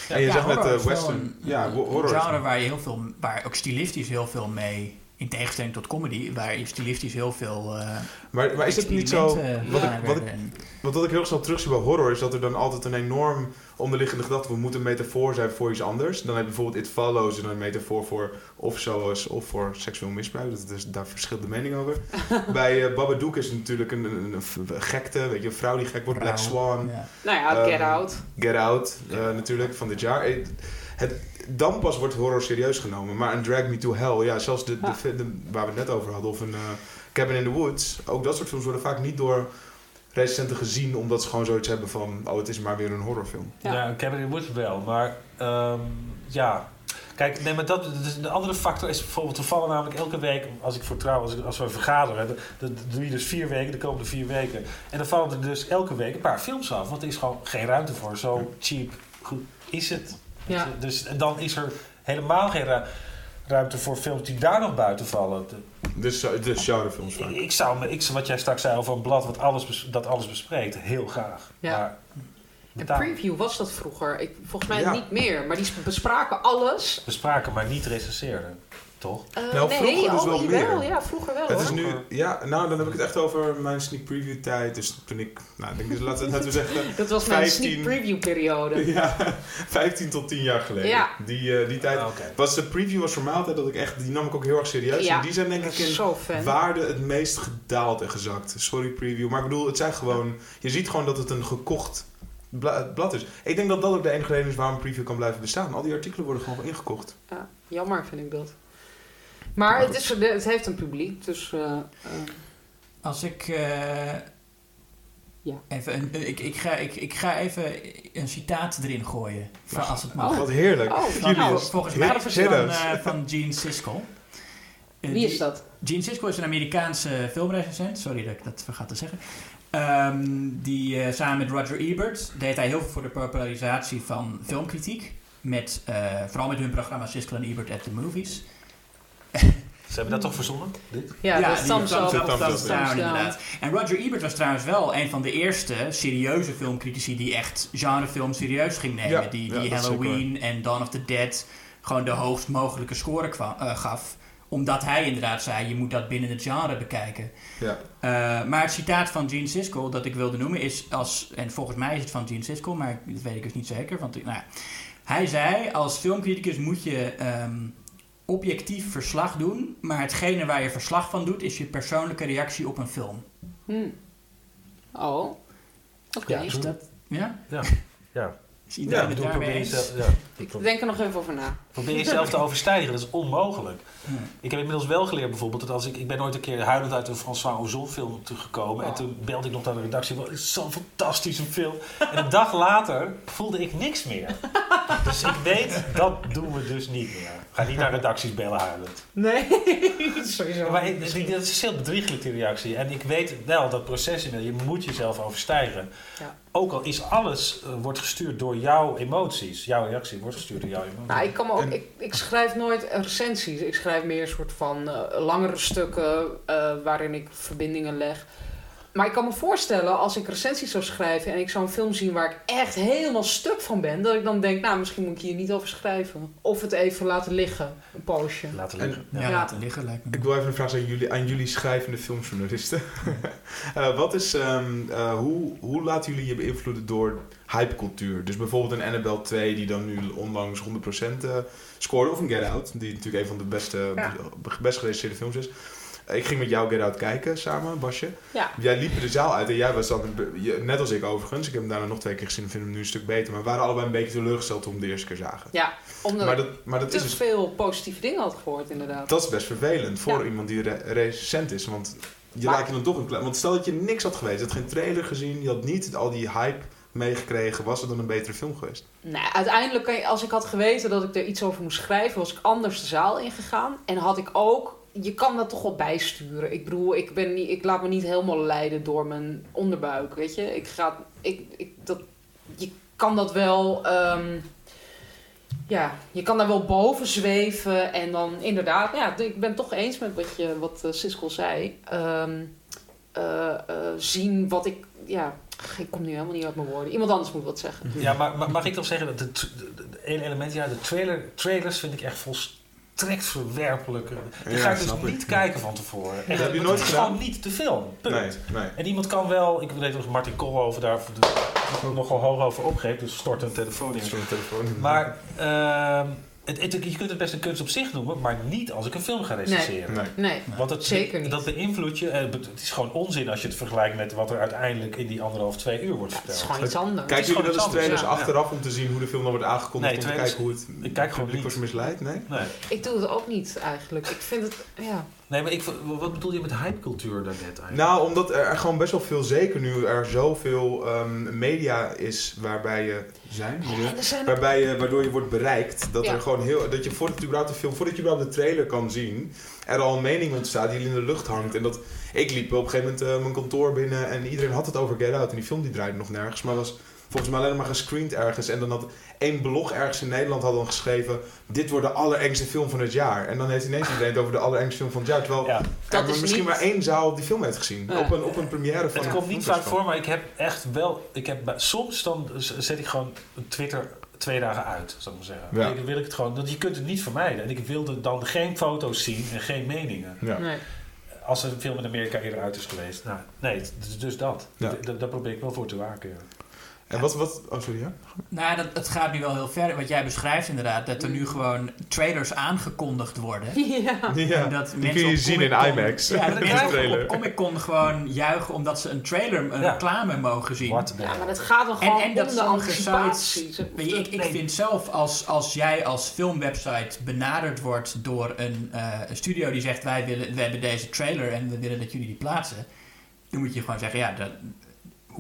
en je Ja, zegt net horror eh, western, een- ja, een ho- horror. is- genre waar je heel veel, waar ook stilistisch heel veel mee In tegenstelling tot comedy, waar stilistisch heel veel. eh Maar, maar is het niet zo... experimenten Wat ik, wat, ik, want wat ik heel snel terugzie bij horror is dat er dan altijd een enorm onderliggende gedachte... we moeten een metafoor zijn voor iets anders. Dan heb je bijvoorbeeld It Follows en een metafoor voor of zoals of voor seksueel misbruik. Dat is, daar verschilt de mening over. bij eh Babadook is het natuurlijk een, een, een f- gekte, weet je, een vrouw die gek wordt. Black. Swan. Ja. Nou ja, Ehm, Get Out. Get Out eh, natuurlijk van dit jaar. Het, dan pas wordt horror serieus genomen. Maar een Drag Me to Hell, ja, zelfs de, de, Ja. de- waar we het net over hadden, of een eh, Cabin in the Woods, ook dat soort films worden vaak niet door recensenten gezien, omdat ze gewoon zoiets hebben van, oh, het is maar weer een horrorfilm. Ja. Ja, Cabin in the Woods wel. Maar ehm, ja. Kijk, nee, maar dat, dus de andere factor is bijvoorbeeld, we vallen namelijk elke week, als ik voor trouw, als, ik- als we vergaderen, dan, dan doe je dus vier weken, de komende vier weken. En dan vallen er dus elke week een paar films af, want er is gewoon geen ruimte voor. Zo cheap goed is het. Ja. Dus en dan is er helemaal geen ru- ruimte voor films die daar nog buiten vallen. De- Dus, dus genrefilms vaak. ik zou, me- ik, wat jij straks zei over een blad wat alles dat alles bespreekt, heel graag. Ja. Maar betaal- preview was dat vroeger. Ik, volgens mij Ja. niet meer. Maar die bespraken alles. bespraken, maar niet recenseerden. Toch? Eh, Nou, nee, vroeger dus oh, wel meer. Ja, vroeger wel. Het is nu, ja, nou dan heb ik het echt over mijn sneak preview tijd. Dus toen ik, nou, ik denk, dus laten, laten we zeggen, Dat was mijn 15. sneak preview periode. ja, 15 tot 10 jaar geleden. Ja. Die, eh, die tijd Ah, was de preview was voor mij altijd dat ik echt, die nam ik ook heel erg serieus. Ja. En die zijn denk Ik ik in waarde het meest gedaald en gezakt. Sorry preview, maar ik bedoel, het zijn gewoon, je ziet gewoon dat het een gekocht bla- blad is. Ik denk dat dat ook de enige reden is waarom een preview kan blijven bestaan. Al die artikelen worden gewoon ingekocht. Ja, jammer vind ik dat. Maar het, is, het heeft een publiek, dus... eh, eh, Als ik. eh, Ja. Even een, ik, ik, ga, ik, ik ga even een citaat erin gooien. Van, als het mag. Oh. Wat heerlijk. Oh, Van- nou, volgens mij is hit van, eh, van Gene Siskel. Wie is dat? Gene Siskel is een Amerikaanse filmrecensent. Sorry dat ik dat vergat te zeggen. Ehm, die eh, samen met Roger Ebert deed hij heel veel voor de popularisatie van filmkritiek. Met, eh, vooral met hun programma Siskel en Ebert at the Movies. Ze hebben dat toch verzonnen? Dit? Ja, dat is die Thumbs Down, inderdaad. En Roger Ebert was trouwens wel een van de eerste serieuze filmcritici die echt genrefilms serieus ging nemen. Ja, die ja, die Halloween en Dawn of the Dead gewoon de hoogst mogelijke score kwa- eh, gaf. Omdat hij inderdaad zei, je moet dat binnen het genre bekijken. Ja. Eh, maar het citaat van Gene Siskel dat ik wilde noemen is als, en volgens mij is het van Gene Siskel, maar dat weet ik dus niet zeker. Want, nou, ja. hij zei, als filmcriticus moet je ehm, objectief verslag doen, maar hetgene waar je verslag van doet is je persoonlijke reactie op een film. Hm. Oh, oké. Ja, Is dat, ja? Ja. ja. Is iedereen Ja, het Doe, daarmee probeer, eens? jezelf, ja. Ik denk er nog even over na. probeer jezelf te overstijgen, dat is onmogelijk. Ja. Ik heb inmiddels wel geleerd bijvoorbeeld dat als ik... Ik ben ooit een keer huilend uit een François Ozon film teruggekomen. En toen belde ik nog naar de redactie. Wat is zo'n fantastische film. En een dag later voelde ik niks meer. Dus ik weet, dat doen we dus niet meer. Ga niet naar redacties bellen huilend. Nee, sowieso. Maar ik, ik- dat is heel bedriegelijk, die reactie. En ik weet wel dat proces in je moet jezelf overstijgen. Ja. Ook al is alles, eh, wordt gestuurd door jouw emoties. Jouw reactie wordt gestuurd door jouw emoties. Nou, ik, kan ook, En- ik, ik schrijf nooit recensies. Ik schrijf meer een soort van eh, langere stukken eh, waarin ik verbindingen leg. Maar ik kan me voorstellen, als ik recensies zou schrijven en ik zou een film zien waar ik echt helemaal stuk van ben, dat ik dan denk, nou, misschien moet ik hier niet over schrijven. Of het even laten liggen, een poosje. Laten En- liggen. Ja, Ja. laten liggen lijkt me. Ik wil even een vraag stellen aan jullie, aan jullie schrijvende filmjournalisten. Eh, wat is, ehm, eh, hoe, hoe laten jullie je beïnvloeden door hypecultuur? Dus bijvoorbeeld een Annabelle 2 die dan nu onlangs 100% eh, scoorde. Of een Get Out, die natuurlijk een van de beste, Ja. best geregisseerde films is. Ik ging met jou Get Out kijken samen, Basje. Ja. Jij liep de zaal uit en jij was dan, net als ik overigens, ik heb hem daarna nog twee keer gezien en vind hem nu een stuk beter. Maar we waren allebei een beetje teleurgesteld toen we hem de eerste keer zagen. Ja, omdat Maar dat, maar dat te is dus veel positieve dingen had gehoord, inderdaad. dat is best vervelend voor Ja. iemand die re recent is. Want je Maar- lijkt je dan toch een klein... Want stel dat je niks had geweest. Je had geen trailer gezien. Je had niet al die hype meegekregen. Was het dan een betere film geweest? Nou, uiteindelijk, kan je- als ik had geweten dat ik er iets over moest schrijven, was ik anders de zaal ingegaan. En had ik ook, je kan dat toch wel bijsturen. Ik bedoel, ik, ben niet, ik laat me niet helemaal leiden door mijn onderbuik, weet je. Ik ga, ik, ik, dat, je kan dat wel, ehm, ja, je kan daar wel boven zweven. En dan inderdaad, ja, ik ben het toch eens met wat, je, wat eh, Siskel zei. Ehm, eh, eh, zien wat ik, ja, ik kom nu helemaal niet uit mijn woorden. Iemand anders moet wat zeggen. Ja, maar, mag ik toch zeggen dat het ene element, ja, de trailer, trailers vind ik echt volstrekt volstrekt verwerpelijke. Die Ja, ga ik dus ik. niet kijken van tevoren. Dat heb je nooit het is gedaan? gewoon niet de film. Punt. Nee, nee. En iemand kan wel, ik weet nog Martin Koolhoven daar nogal hoog over opgeeft, dus stort een telefoon in. Zo'n telefoon. Maar ehm, het, het- je kunt het best een kunst op zich noemen, maar niet als ik een film ga recenseren. Nee. Nee. Want het, Zeker niet. dat beïnvloedt je. eh, Het is gewoon onzin als je het vergelijkt met wat er uiteindelijk in die anderhalf, twee uur wordt Het is verteld. gewoon iets anders. Kijken jullie wel eens trailers ja. achteraf om te zien hoe de film dan wordt aangekondigd? Nee, om te kijken hoe het ik kijk gewoon publiek niet. wordt misleid? Nee? Nee. Ik doe het ook niet eigenlijk. Ik vind het, ja. Nee, maar ik, wat bedoel je met hypecultuur daarnet eigenlijk? Nou, omdat er gewoon best wel veel, zeker nu er zoveel ehm, media is waarbij je zijn, ook- waarbij je, waardoor je wordt bereikt, dat Ja. er gewoon heel, dat je voordat je überhaupt de film, voordat je überhaupt de trailer kan zien, er al een mening ontstaat die in de lucht hangt. En dat, ik liep op een gegeven moment eh, mijn kantoor binnen en iedereen had het over Get Out en die film die draaide nog nergens, maar was volgens mij alleen maar gescreend ergens en dan had één blog ergens in Nederland had dan geschreven, dit wordt de allerengste film van het jaar. En dan heeft ineens iedereen het over de allerengste film van het jaar, terwijl Ja, er Dat is misschien niet- maar één zaal die film heeft gezien. Ja. Op, een, op een première van het komt niet vaak voor, maar ik heb echt wel. Ik heb, soms dan zet ik gewoon Twitter twee dagen uit, zou ik maar zeggen. Ja. Dan wil ik het gewoon, want je kunt het niet vermijden. En ik wilde dan geen foto's zien en geen meningen. Ja. Nee. Als er een film in Amerika eerder uit is geweest. Nou, nee, het is dus dat. Ja. Daar probeer ik wel voor te waken. En wat, wat, oh sorry ja? Nou, dat, het gaat nu wel heel ver. Wat jij beschrijft inderdaad, dat er nu gewoon trailers aangekondigd worden. Ja. Ja, En dat die mensen kun je zien in IMAX. Ja, dat mensen trailer. op Comic Con gewoon juichen omdat ze een trailer, een Ja. reclame mogen zien. What ja, maar het gaat En, gewoon en dat om de sites... Weet je, ik, ik vind zelf, als, als jij als filmwebsite benaderd wordt door een, eh, een studio die zegt... Wij, willen, wij hebben deze trailer en we willen dat jullie die plaatsen. Dan moet je gewoon zeggen, ja, dat,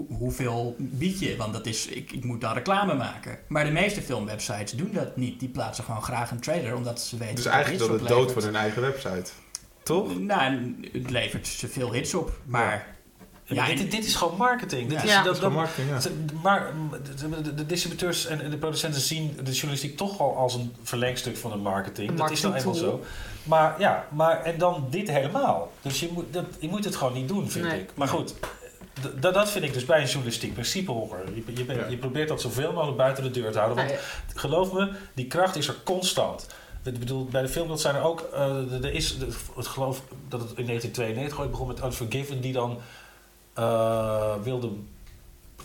hoe- hoeveel bied je? Want dat is, ik, ik moet dan reclame maken. Maar de meeste filmwebsites doen dat niet. Die plaatsen gewoon graag een trailer, omdat ze weten Dus dat eigenlijk dat het dood van hun eigen website. Toch? Nou, en het levert ze veel hits op, maar... Ja, dit, dit is gewoon marketing. Dit Ja. is, Ja. dat, Dat is gewoon marketing, ja. Maar de, de- de distributeurs en en de producenten zien de journalistiek toch al als een verlengstuk van de marketing. Een dat is nou eenmaal marketingtool. zo. Maar ja, maar en dan dit helemaal. Dus je moet, dat, je moet het gewoon niet doen, vind Nee. ik. Maar goed, dat, dat vind ik dus bij een journalistiek principe horen. Je, je, bent- Ja. je probeert dat zoveel mogelijk buiten de deur te houden. Want Nee. geloof me, die kracht is er constant. Ik bedoel, bij de filmwereld zijn er ook... eh, er is, het geloof dat het in 1992 ooit begon met Unforgiven... die dan eh, wilde...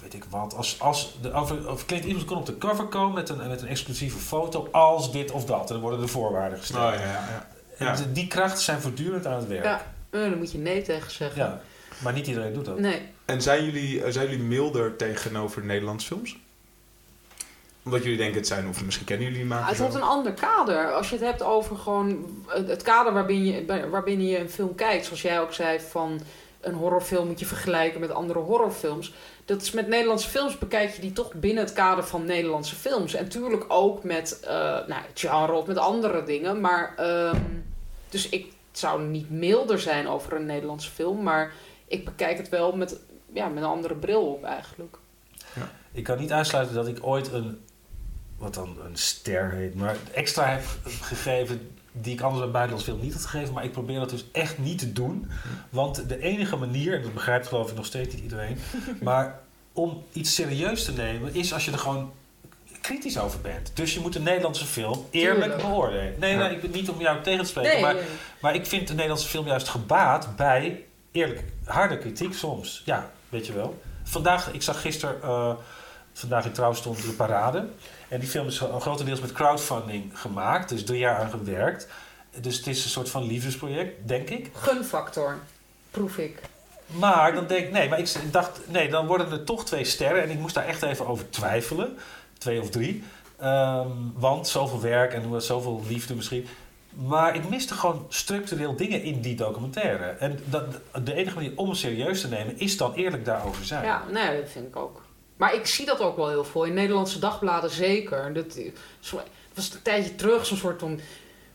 weet ik wat... Als, als de, of Clint Eastwood kon op de cover komen met een, met een exclusieve foto... als dit of dat. En dan worden de voorwaarden Oh, gesteld. ja, ja, ja. En Ja. de- die krachten zijn voortdurend aan het werk. Ja, eh, daar moet je nee tegen zeggen. Ja. Maar niet iedereen doet dat. Nee. En zijn jullie, eh, zijn jullie milder tegenover Nederlandse films? Omdat jullie denken het zijn, of misschien kennen jullie makers het heeft een ander kader. Als je het hebt over gewoon het, het kader waarbinnen je, waarbinnen je een film kijkt. Zoals jij ook zei van een horrorfilm moet je vergelijken met andere horrorfilms. Dat is met Nederlandse films bekijk je die toch binnen het kader van Nederlandse films. En tuurlijk ook met eh nou, het genre of met andere dingen. Maar ehm, dus ik zou niet milder zijn over een Nederlandse film. Maar ik bekijk het wel met, ja, met een andere bril op eigenlijk. Ik kan niet uitsluiten dat ik ooit een, wat dan een ster heet, maar extra heb gegeven die ik anders bij buitenlands film niet had gegeven. Maar ik probeer dat dus echt niet te doen. Want de enige manier, en dat begrijpt geloof ik nog steeds niet iedereen, maar om iets serieus te nemen is als je er gewoon kritisch over bent. Dus je moet een Nederlandse film eerlijk beoordelen. Nee, Ja. nee, ik ben niet om jou tegen te spreken, Nee, maar maar ik vind de Nederlandse film juist gebaat bij eerlijk harde kritiek soms. Ja, weet je wel. Vandaag, ik zag gisteren, eh, vandaag in Trouw stond de parade. En die film is grotendeels met crowdfunding gemaakt. Dus drie jaar aan gewerkt. Dus het is een soort van liefdesproject, denk ik. gunfactor, proef ik. Maar dan denk ik, nee, maar ik dacht, nee, dan worden er toch twee sterren. En ik moest daar echt even over twijfelen. Twee of drie. Ehm, want zoveel werk en zoveel liefde misschien. Maar ik miste gewoon structureel dingen in die documentaire. En dat, de enige manier om het serieus te nemen is dan eerlijk daarover zijn. Ja, nee, dat vind ik ook. Maar ik zie dat ook wel heel veel. In Nederlandse dagbladen zeker. Dat, was een tijdje terug zo'n soort van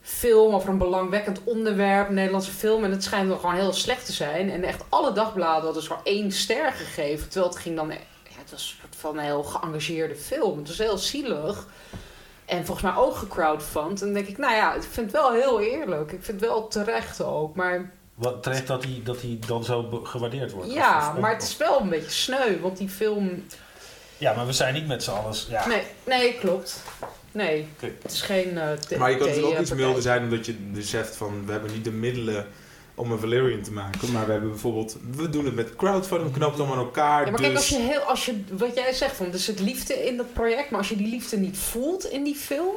film over een belangwekkend onderwerp. Nederlandse film. En het schijnt wel gewoon heel slecht te zijn. En echt alle dagbladen hadden zo één ster gegeven. Terwijl het ging dan... Ja, het was een soort van een heel geëngageerde film. Het was heel zielig. En volgens mij ook gecrowdfund. En dan denk ik, nou ja, ik vind het wel heel eerlijk. Ik vind het wel terecht ook. Maar Wat terecht dat hij dat die dan zo gewaardeerd wordt. ja, maar het is wel een beetje sneu. Want die film Ja, maar we zijn niet met z'n allen... Ja. Nee, nee, klopt. Nee, het is geen eh t- Maar je kan natuurlijk ook iets eh, milder zijn omdat je beseft van we hebben niet de middelen om een Valerian te maken. Maar we hebben bijvoorbeeld, we doen het met crowdfunding, we knopen het allemaal aan elkaar. Ja, maar dus... kijk, als je heel, als je, wat jij zegt, van, er zit liefde in dat project, maar als je die liefde niet voelt in die film,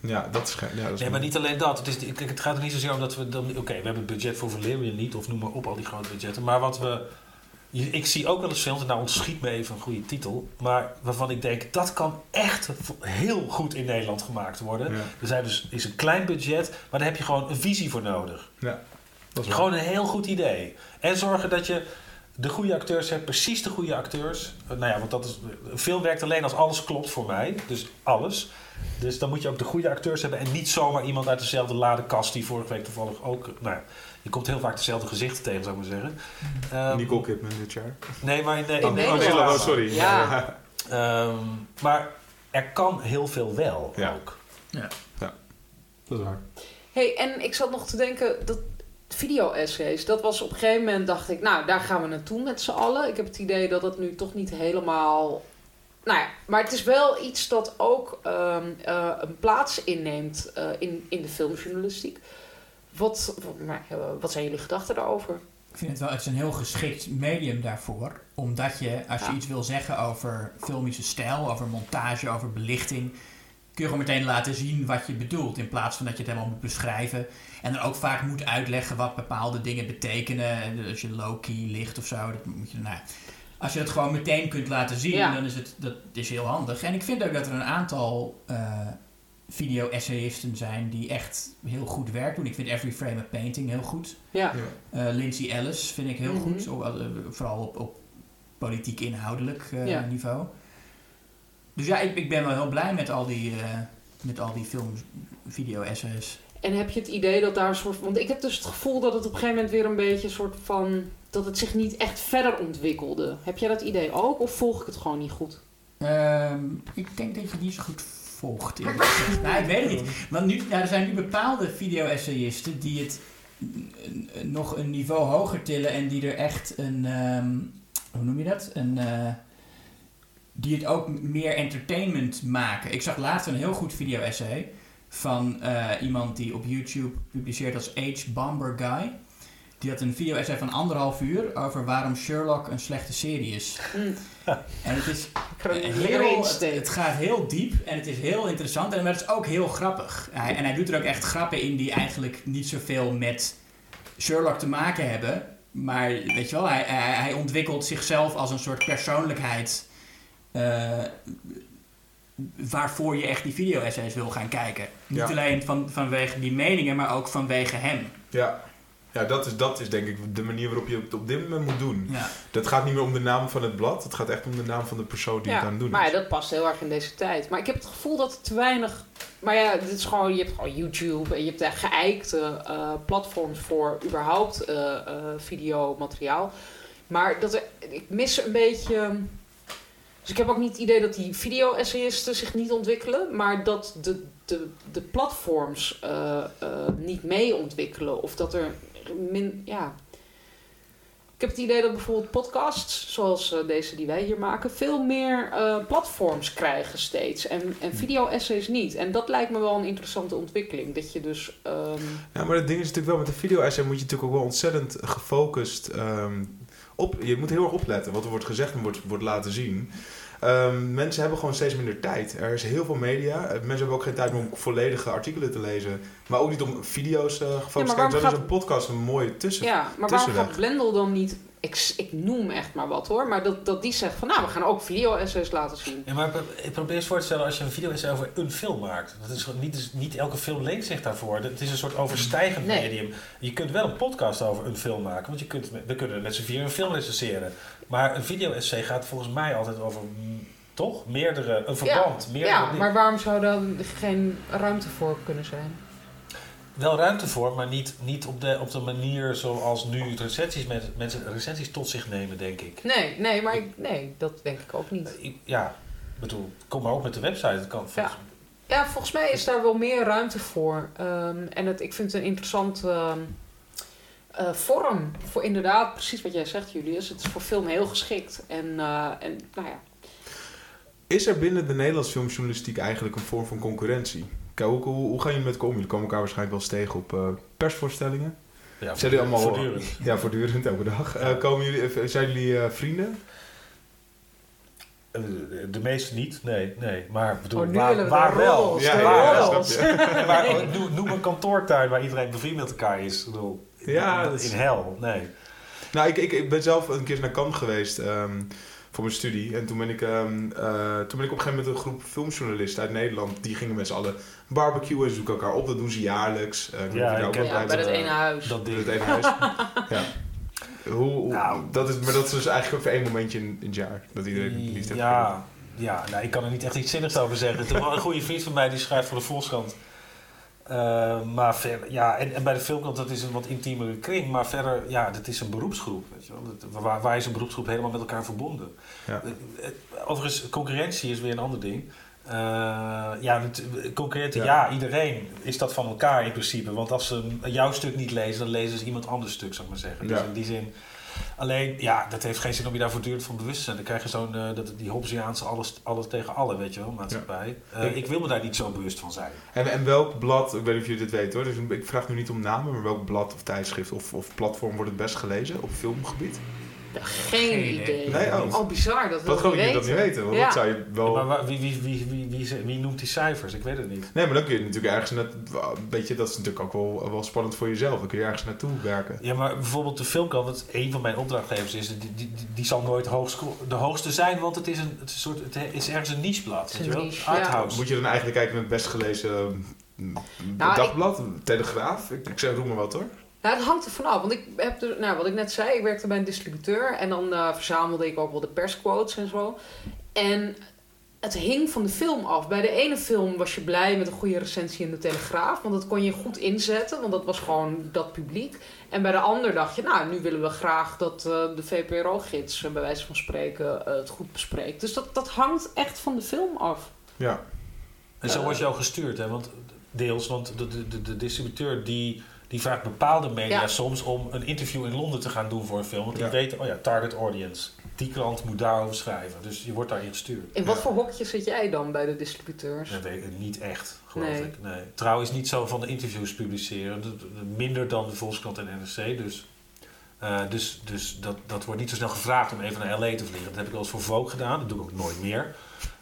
Ja, dat is, ja, dat is Nee, maar niet alleen dat. Het, is, het gaat er niet zozeer om dat we dan... Oké, we hebben het budget voor Valerian niet, of noem maar op al die grote budgetten. Maar wat we... Ik zie ook wel eens films, en nou ontschiet me even een goede titel, maar waarvan ik denk, dat kan echt heel goed in Nederland gemaakt worden. Ja, Er zijn dus, is een klein budget, maar daar heb je gewoon een visie voor nodig. Dat is. Gewoon een heel goed idee. En zorgen dat je de goede acteurs hebt, precies de goede acteurs. Eh, Nou ja, want dat is, film werkt alleen als alles klopt voor mij. Dus alles. Dus dan moet je ook de goede acteurs hebben en niet zomaar iemand uit dezelfde ladekast die vorige week toevallig ook. Nou, ja, je komt heel vaak dezelfde gezichten tegen, zou ik maar zeggen. Ehm, Nicole Kidman dit jaar. Nee, maar in, de- in Oh, Nederland. Nederland, oh, sorry. Ja. Ehm, maar er kan heel veel wel Ja. ook. dat is waar. hey, en ik zat nog te denken, dat video-essays, dat was op een gegeven moment, dacht ik, nou, daar gaan we naartoe met z'n allen. Ik heb het idee dat het nu toch niet helemaal... Nou ja, maar het is wel iets dat ook ehm, eh, een plaats inneemt eh, in, in de filmjournalistiek. Wat, wat, nou, wat zijn jullie gedachten daarover? Ik vind het wel, het is een heel geschikt medium daarvoor. Omdat je, als je Ja. iets wil zeggen over filmische stijl, over montage, over belichting, kun je gewoon meteen laten zien wat je bedoelt. In plaats van dat je het helemaal moet beschrijven. En dan ook vaak moet uitleggen wat bepaalde dingen betekenen. En Als je low-key ligt of zo, dat moet je, nou, ja. als je het gewoon meteen kunt laten zien, Ja. dan is het dat is heel handig. En ik vind ook dat er een aantal eh, video-essayisten zijn die echt heel goed werk doen. Ik vind Every Frame a Painting heel goed. Ja, Uh, Lindsay Ellis vind ik heel Mhm. goed, eh, vooral op, op politiek inhoudelijk eh, Ja. niveau. Dus ja, ik, ik ben wel heel blij met al die, eh, met al die films, video-essays. En heb je het idee dat daar een soort... Want ik heb dus het gevoel dat het op een gegeven moment weer een beetje een soort van... Dat het zich niet echt verder ontwikkelde. Heb jij dat idee ook? Of volg ik het gewoon niet goed? Ehm, ik denk dat je niet zo goed volgt. nou, ik weet het niet. Want nu, nou, er zijn nu bepaalde video-essayisten die het nog een niveau hoger tillen en die er echt een, ehm, hoe noem je dat? Een, eh, die het ook meer entertainment maken. Ik zag laatst een heel goed video-essay van eh, iemand die op YouTube publiceert als H. Bomber Guy. Die had een video-essay van anderhalf uur over waarom Sherlock een slechte serie is. Mm. En het is eh, heel, het, gaat heel diep en het is heel interessant. En het is ook heel grappig. Hij, en hij doet er ook echt grappen in die eigenlijk niet zoveel met Sherlock te maken hebben. Maar weet je wel, hij, hij, hij ontwikkelt zichzelf als een soort persoonlijkheid. eh, waarvoor je echt die video-essays wil gaan kijken. Niet Ja. alleen van, vanwege die meningen, maar ook vanwege hem. Ja, ja dat, is, dat is denk ik de manier waarop je het op dit moment moet doen. Ja. Dat gaat niet meer om de naam van het blad, het gaat echt om de naam van de persoon die het aan het doen maar is. ja, dat past heel erg in deze tijd. Maar ik heb het gevoel dat er te weinig... Maar ja, dit is gewoon, je hebt gewoon YouTube en je hebt daar geëikte eh, platforms voor überhaupt eh, eh, videomateriaal. Maar dat er, ik mis een beetje... Dus ik heb ook niet het idee dat die video-essayisten zich niet ontwikkelen, maar dat de, de, de platforms eh, eh, niet mee ontwikkelen. Of dat er min, ja, ik heb het idee dat bijvoorbeeld podcasts, zoals eh, deze die wij hier maken, veel meer platforms krijgen steeds. En, en video-essays niet. En dat lijkt me wel een interessante ontwikkeling. Dat je dus. ehm, Ja, maar het ding is natuurlijk wel, met de video-essay moet je natuurlijk ook wel ontzettend gefocust ehm, op... Je moet heel erg opletten wat er wordt gezegd en wordt, wordt laten zien. Ehm, mensen hebben gewoon steeds minder tijd. Er is heel veel media. Eh, Mensen hebben ook geen tijd meer om volledige artikelen te lezen. Maar ook niet om video's eh gefocust Ja, te maar kijken. is gaat- een podcast een mooie tussen. ja, maar waarom gaat Blendel dan niet. Ik, ik noem echt maar wat hoor. Maar dat, dat die zegt van nou, we gaan ook video-essays laten zien. Ja, maar ik probeer eens voor te stellen als je een video is over een film maakt. Dat is gewoon niet, dus niet elke film leent zich daarvoor. Het is een soort overstijgend Nee. medium. Je kunt wel een podcast over een film maken. Want je kunt, we kunnen met z'n vier een film recenseren. Maar een video-essay gaat volgens mij altijd over, toch? Meerdere, een verband. meerdere Ja, dingen. maar waarom zou dan geen ruimte voor kunnen zijn? Wel ruimte voor, maar niet, niet op, de, op de manier zoals nu recensies, mensen, mensen recensies tot zich nemen, denk ik. Nee, nee, maar ik, nee, dat denk ik ook niet. Ik- Ja, ik bedoel, kom maar op met de website. Het kan volgens- Ja, volgens mij is daar wel meer ruimte voor. Ehm, en het, ik vind het een interessant ehm, eh, vorm. Voor inderdaad, precies wat jij zegt, Julius. Het is voor film heel geschikt. En, eh, en nou ja. Is er binnen de Nederlandse filmjournalistiek eigenlijk een vorm van concurrentie? Kijk, hoe, hoe, hoe gaan jullie met om? Jullie komen elkaar waarschijnlijk wel eens tegen op eh, persvoorstellingen. Ja, Zijn jullie allemaal... voortdurend. Ja, voortdurend, elke dag. Eh, komen jullie, eh, zijn jullie eh, vrienden? Eh, De meeste niet, nee, nee. Maar ik bedoel, Oh, waar, we waar wel? roddels, Ja, ja, oh, noem, noem een kantoortuin waar iedereen bevriend met elkaar is. Ik bedoel, Ja, in, dat is- in hel, nee. Nou, ik, ik, ik ben zelf een keer naar Cannes geweest ehm, voor mijn studie. En toen ben, ik, ehm, eh, toen ben ik op een gegeven moment een groep filmjournalisten uit Nederland. Die gingen met z'n allen barbecuen en zoeken elkaar op. Dat doen ze jaarlijks. Eh, Ja, ik Ja, bij bent. dat ene huis. Dat ding. het ene huis. ja. Hoe, hoe- Nou. dat is, maar dat is dus eigenlijk voor één momentje in, in het jaar. Dat iedereen liefde heeft. gegeven. Ja, ja nou, ik kan er niet echt iets zinnigs over zeggen. Het een goede vriend van mij die schrijft voor de Volkskrant. Eh, maar verder, ja, en, en bij de filmkant dat is een wat intiemere kring. Maar verder, ja, dat is een beroepsgroep. Weet je wel. Dat, waar, waar is een beroepsgroep helemaal met elkaar verbonden? Ja. Eh, eh, Overigens, concurrentie is weer een ander ding. Eh, ja, concurrenten, Ja. ja. iedereen is dat van elkaar in principe. Want als ze jouw stuk niet lezen, dan lezen ze iemand anders stuk, zou ik maar zeggen. Dus Ja. in die zin... Alleen, ja, dat heeft geen zin om je daar voortdurend van bewust te zijn. Dan krijg je zo'n, dat, die Hobbesiaanse alles, alles tegen alle, weet je wel, maatschappij. Eh, Ik- ik wil me daar niet zo bewust van zijn. En, en welk blad, ik weet niet of jullie dit weten hoor, dus ik vraag nu niet om namen, maar welk blad of tijdschrift of, of platform wordt het best gelezen op filmgebied? Geen Geen idee. Nee, oh. oh. bizar. Dat wil Wat gewoon ik jullie dat niet weten, want Ja. dat zou je wel... Maar waar- wie, wie, wie, wie, wie, wie noemt die cijfers? Ik weet het niet. Nee, maar dan kun je natuurlijk ergens net, weet je, dat is natuurlijk ook wel, wel spannend voor jezelf. Dan kun je ergens naartoe werken. Ja, maar bijvoorbeeld de filmkant, wat een van mijn opdrachtgevers is, die, die, die, die zal nooit hoogst, de hoogste zijn, want het is, een, het is, een soort, het is ergens een nicheblad. Weet je wel? niche, ja. Arthouse. Moet je dan eigenlijk kijken naar het best gelezen mm, Nou, dagblad, Telegraaf? Ik, ik zeg, roem maar wat hoor. Nou, het hangt er vanaf. Want ik heb dus, nou, wat ik net zei, ik werkte bij een distributeur. En dan eh, verzamelde ik ook wel de persquotes en zo. En het hing van de film af. Bij de ene film was je blij met een goede recensie in de Telegraaf. Want dat kon je goed inzetten, want dat was gewoon dat publiek. En bij de ander dacht je, nou, nu willen we graag dat eh, de VPRO-gids, eh, bij wijze van spreken, het goed bespreekt. Dus dat, dat hangt echt van de film af. Ja. En zo wordt je ook gestuurd, hè? Want deels, want de, de, de, de distributeur die, die vraagt bepaalde media Ja. soms om een interview in Londen te gaan doen voor een film. Want die Ja. weten, oh ja, target audience. Die krant moet daarover schrijven. Dus je wordt daarin gestuurd. In wat Ja. voor hokje zit jij dan bij de distributeurs? Dat weet ik niet echt, geloof Nee. ik. Nee. Trouw is niet zo van de interviews publiceren. Minder dan de Volkskrant en NRC. Dus, eh, dus, dus dat, dat wordt niet zo snel gevraagd om even naar LA te vliegen. Dat heb ik wel eens voor Vogue gedaan. Dat doe ik ook nooit meer.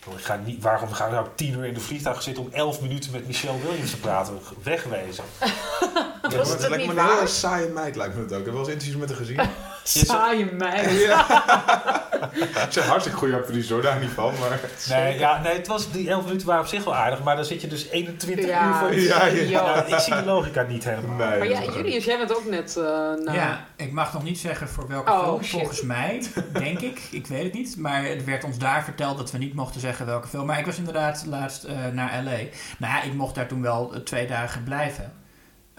Want Ik ga niet, waarom ga ik nou tien uur in de vliegtuig zitten om elf minuten met Michelle Williams te praten? Wegwezen. Was maar het lijkt niet me een waar? hele saaie meid, lijkt me het ook. Ik heb wel eens interviews met haar gezien. Saaie meid. ja. Ze is een hartstikke goede actrice hoor, daar niet van. Maar... Nee, ja, nee, het was, die elf minuten waren op zich wel aardig. Maar dan zit je dus 21 Ja, uur voor. Ja, ja. Ja, ik zie de logica niet helemaal. Nee, Maar ja, Julius, jij bent ook net uh, naar... Ja, ik mag nog niet zeggen voor welke Oh, film. shit. Volgens mij, denk ik. Ik weet het niet. Maar het werd ons daar verteld dat we niet mochten zeggen welke film. Maar ik was inderdaad laatst eh, naar L.A. Nou ja, ik mocht daar toen wel eh, twee dagen blijven.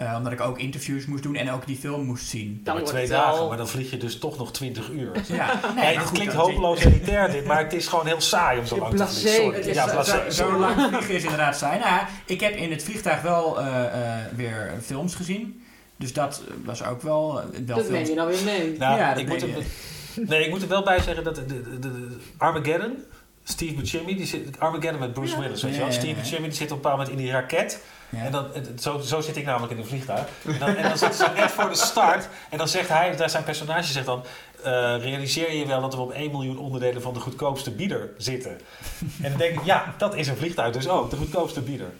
Eh, omdat ik ook interviews moest doen en ook die film moest zien. Dan maar twee dagen, maar dan vlieg je dus toch nog 20 uur. Ja, Nee, goed, klinkt hopeloos elitair dit, maar het is gewoon heel saai om zo lang te vliegen. Sorry. Het is Ja, zo- blasé. Zo, zo lang vliegen is inderdaad saai. Nou, ik heb in het vliegtuig wel eh, eh, weer films gezien. Dus dat was ook wel, wel Dat neem je dan weer mee. Nou, Ja, dat ik, moet er, nee, ik moet er wel bij zeggen dat de, de, de- de- Armageddon, Steve Buscemi, die zit, Armageddon met Bruce Ja. Willis, weet je wel. Steve. Buscemi die zit op een bepaald moment in die raket. Ja. En dan, zo, zo zit ik namelijk in een vliegtuig. En dan, en dan zitten ze net voor de start. En dan zegt hij, daar zijn personage zegt dan... eh, realiseer je wel dat we op 1 miljoen onderdelen van de goedkoopste bieder zitten? En dan denk ik, ja, dat is een vliegtuig dus ook. De goedkoopste bieder.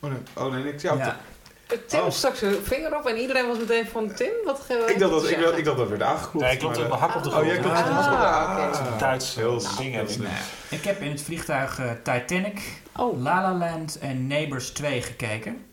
Oh nee, oh, nee niks. Ja, Ja. Tim Oh. stak zijn vinger op en iedereen was meteen van Tim. Wat Ik dacht dat, ik, ik dacht dat werd aangeklopt. Nee, klopt maar, op eh, mijn hak op de Oh, grond. jij klopt op de Ah. Ah, een Duits Heel ding heel ik. Ik heb in het vliegtuig eh, Titanic, Oh. La La Land en Neighbors 2 gekeken.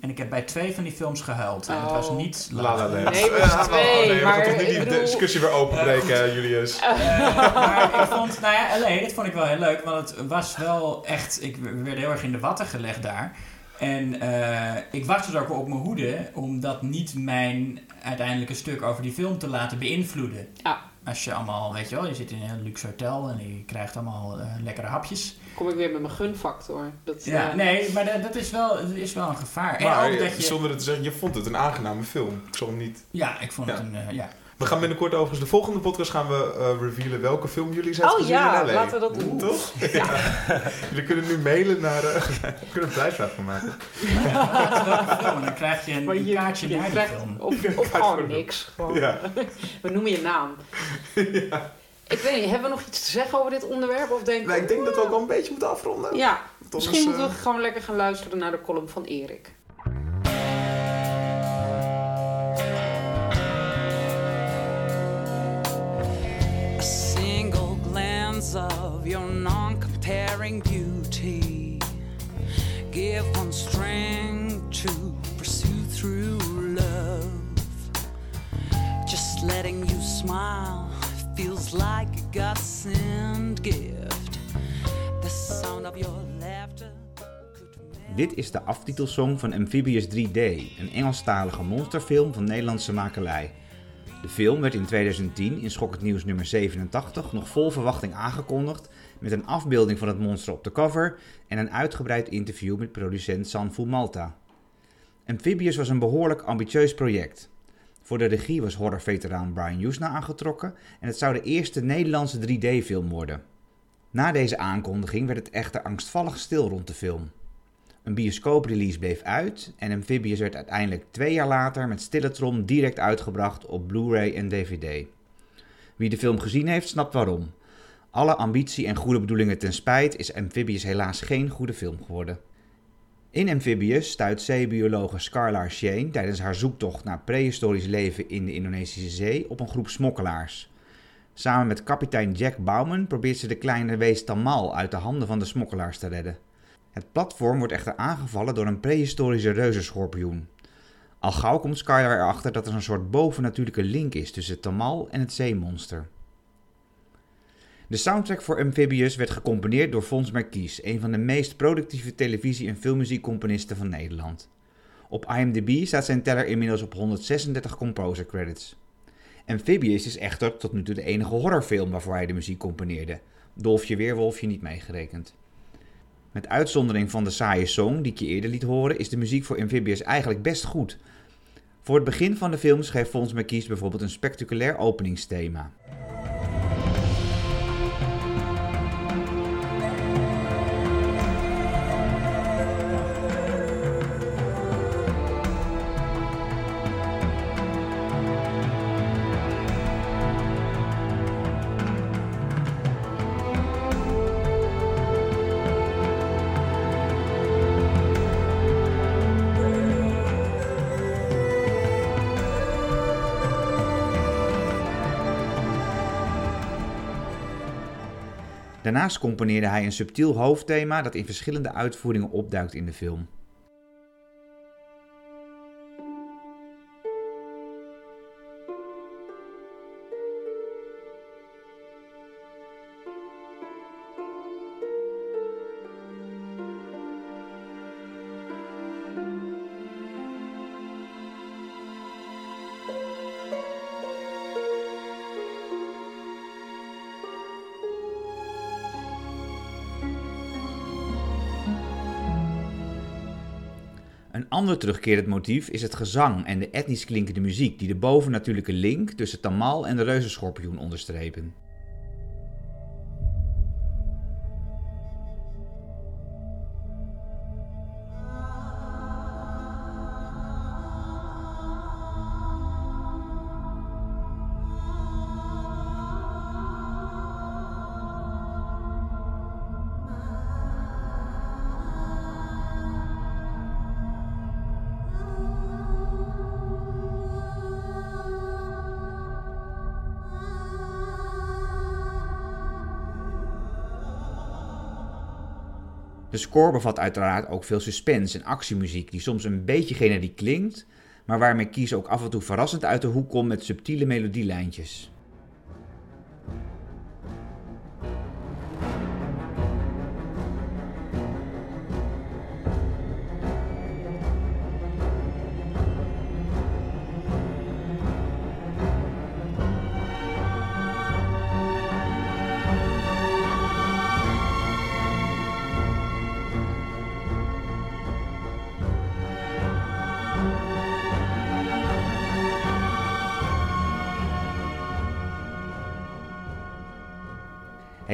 En ik heb bij twee van die films gehuild. En het was Oh. niet La La La La Land. Land. Nee, maar Ja, twee, oh, nee, we gaan maar toch niet ik die bedoel- discussie weer openbreken, Julius. Eh, maar ik vond, nou ja, LA, dat vond ik wel heel leuk. Want het was wel echt, ik we werden heel erg in de watten gelegd daar. En eh, ik was dus ook wel op mijn hoede om dat niet mijn uiteindelijke stuk over die film te laten beïnvloeden. Ja. Als je allemaal, weet je wel, je zit in een luxe hotel en je krijgt allemaal eh, lekkere hapjes. Kom ik weer met mijn gunfactor. Dat, Ja, eh, nee, maar dat, dat is, wel, dat is wel een gevaar. Maar en ook dat je... zonder het te zeggen, je vond het een aangename film. Ik zal hem niet... Ja, ik vond Ja. het een, ja. We gaan binnenkort overigens, de volgende podcast gaan we eh revealen welke film jullie zijn Oh gezien ja, in LA. laten we dat doen. Toch? Ja. jullie kunnen nu mailen naar... eh we kunnen een prijsvraag van maken. En dan krijg je een, Maar een je, kaartje je naar de krijgt- film. Of, Ja, of gewoon niks. Gewoon. Ja. We noemen je naam. Ik weet niet, hebben we nog iets te zeggen over dit onderwerp? Of denk Nou, ik denk dat we ook wel een beetje moeten afronden. Ja, misschien moeten we eh, gewoon lekker gaan luisteren naar de column van Erik. Glance of your non-comparing beauty give one strength to pursue through love. Just letting you smile feels like a God-sent gift. The sound of your laughter. Dit is de aftitelsong van Amphibious 3D, een Engelstalige monsterfilm van Nederlandse makelij. De film werd in 2010 in Schok het Nieuws nummer 87 nog vol verwachting aangekondigd met een afbeelding van het monster op de cover en een uitgebreid interview met producent Sanfu Malta. Amphibious was een behoorlijk ambitieus project. Voor de regie was horrorveteraan Brian Usna aangetrokken en het zou de eerste Nederlandse 3D-film worden. Na deze aankondiging werd het echter angstvallig stil rond de film. Een bioscooprelease bleef uit en Amphibious werd uiteindelijk twee jaar later met stille trom direct uitgebracht op Blu-ray en DVD. Wie de film gezien heeft, snapt waarom. Alle ambitie en goede bedoelingen ten spijt is Amphibious helaas geen goede film geworden. In Amphibious stuit zeebiologe Scarlar Shane tijdens haar zoektocht naar prehistorisch leven in de Indonesische zee op een groep smokkelaars. Samen met kapitein Jack Bauman probeert ze de kleine wees Tamal uit de handen van de smokkelaars te redden. Het platform wordt echter aangevallen door een prehistorische reuzenschorpioen. Al gauw komt Skylar erachter dat er een soort bovennatuurlijke link is tussen Tamal en het zeemonster. De soundtrack voor Amphibious werd gecomponeerd door Fons Merkies, een van de meest productieve televisie- en filmmuziekcomponisten van Nederland. Op IMDb staat zijn teller inmiddels op 136 composer credits. Amphibious is echter tot nu toe de enige horrorfilm waarvoor hij de muziek componeerde. Dolfje Weerwolfje niet meegerekend. Met uitzondering van de saaie song die ik je eerder liet horen, is de muziek voor Amphibious eigenlijk best goed. Voor het begin van de film schreef Fons McKees bijvoorbeeld een spectaculair openingsthema. Daarnaast componeerde hij een subtiel hoofdthema dat in verschillende uitvoeringen opduikt in de film. Ander terugkerend motief is het gezang en de etnisch klinkende muziek die de bovennatuurlijke link tussen Tamal en de reuzenschorpioen onderstrepen. Score bevat uiteraard ook veel suspense en actiemuziek die soms een beetje generiek klinkt, maar waarmee Kies ook af en toe verrassend uit de hoek komt met subtiele melodielijntjes.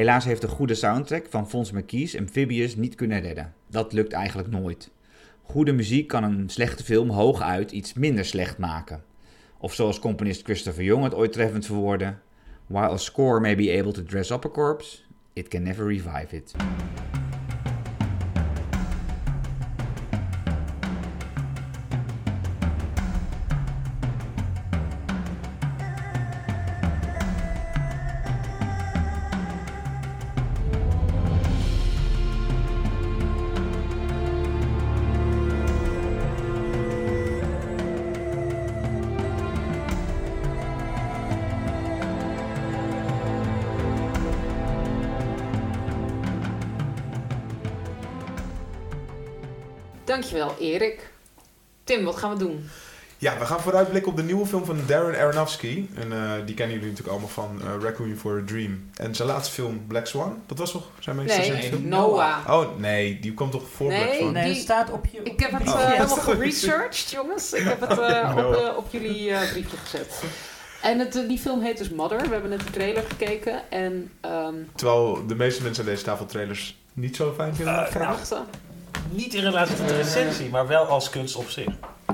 Helaas heeft de goede soundtrack van Fons McKees Amphibious niet kunnen redden. Dat lukt eigenlijk nooit. Goede muziek kan een slechte film hooguit iets minder slecht maken. Of zoals componist Christopher Young het ooit treffend verwoordde: While a score may be able to dress up a corpse, it can never revive it. Wat gaan we doen? Ja, we gaan vooruitblikken op de nieuwe film van Darren Aronofsky. En eh, die kennen jullie natuurlijk allemaal van uh, Requiem for a Dream. En zijn laatste film Black Swan, dat was toch zijn meest recente Nee, film? Noah. Oh nee, die kwam toch voor Black Nee, Swan? Nee, die- staat op je... Ik heb het Oh. Ja, helemaal geresearched, jongens. Ik heb het eh, op, eh, op jullie eh, briefje gezet. En het, die film heet dus Mother. We hebben net de trailer gekeken. En ehm Terwijl de meeste mensen aan deze tafel trailers niet zo fijn vinden. Verwachten. Niet in relatie tot de recensie, maar wel als kunst op zich.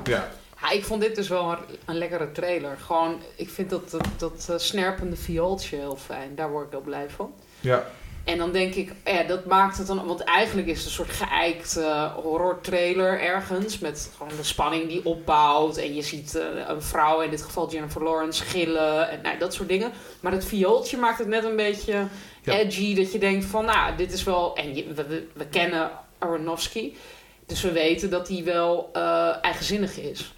Ja. Ja, ik vond dit dus wel een, een lekkere trailer. Gewoon, ik vind dat, dat, dat eh, snerpende viooltje heel fijn. Daar word ik heel blij van. ja. En dan denk ik, ja, dat maakt het dan... Want eigenlijk is het een soort geëikt eh, horror trailer ergens. Met gewoon de spanning die opbouwt. En je ziet eh, een vrouw, in dit geval Jennifer Lawrence, gillen. En nou, dat soort dingen. Maar het viooltje maakt het net een beetje Ja. edgy. Dat je denkt van, nou, dit is wel... En je, we, we, we kennen Aronofsky. Dus we weten dat hij wel eh, eigenzinnig is.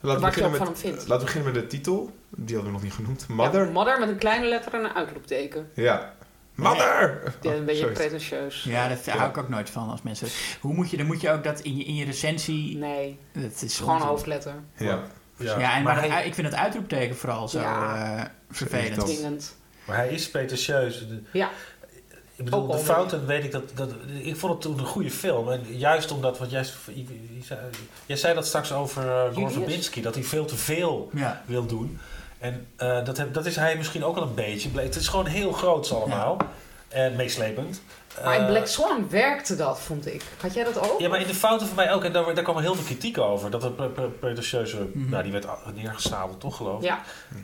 Laten ik beginnen ook met, van hem vind. laten we beginnen met de titel. Die hadden we nog niet genoemd. Mother. Ja, mother met een kleine letter en een uitroepteken. Ja. Mother! Ja, een beetje sorry. pretentieus. Ja, dat Ja. hou ik ook nooit van als mensen... Hoe moet je, dan moet je ook dat in je, in je recensie... Nee, Dat het is gewoon een hoofdletter. Ja. Ja, en maar, maar, dat- hij, ik vind het uitroepteken vooral zo Ja. eh, vervelend. Maar hij is pretentieus. De- Ja. Ik bedoel, Ook de fouten weet ik dat, dat... Ik vond het toen een goede film. En juist omdat, wat jij, jij zei, jij zei dat straks over uh, Ron Julius? Verbinski, dat hij veel te veel Ja. wil doen. En eh, dat, heb, dat is hij misschien ook al een beetje. Het is gewoon heel groot allemaal. En meeslepend. Maar in Eh, Black Swan werkte dat, vond ik. Had jij dat ook? Ja, maar in de fouten van mij ook. En daar, daar kwam heel veel kritiek over. Dat het pre- pretentieuze... Mhm. Nou, die werd neergesabeld, toch geloof ik? Ja.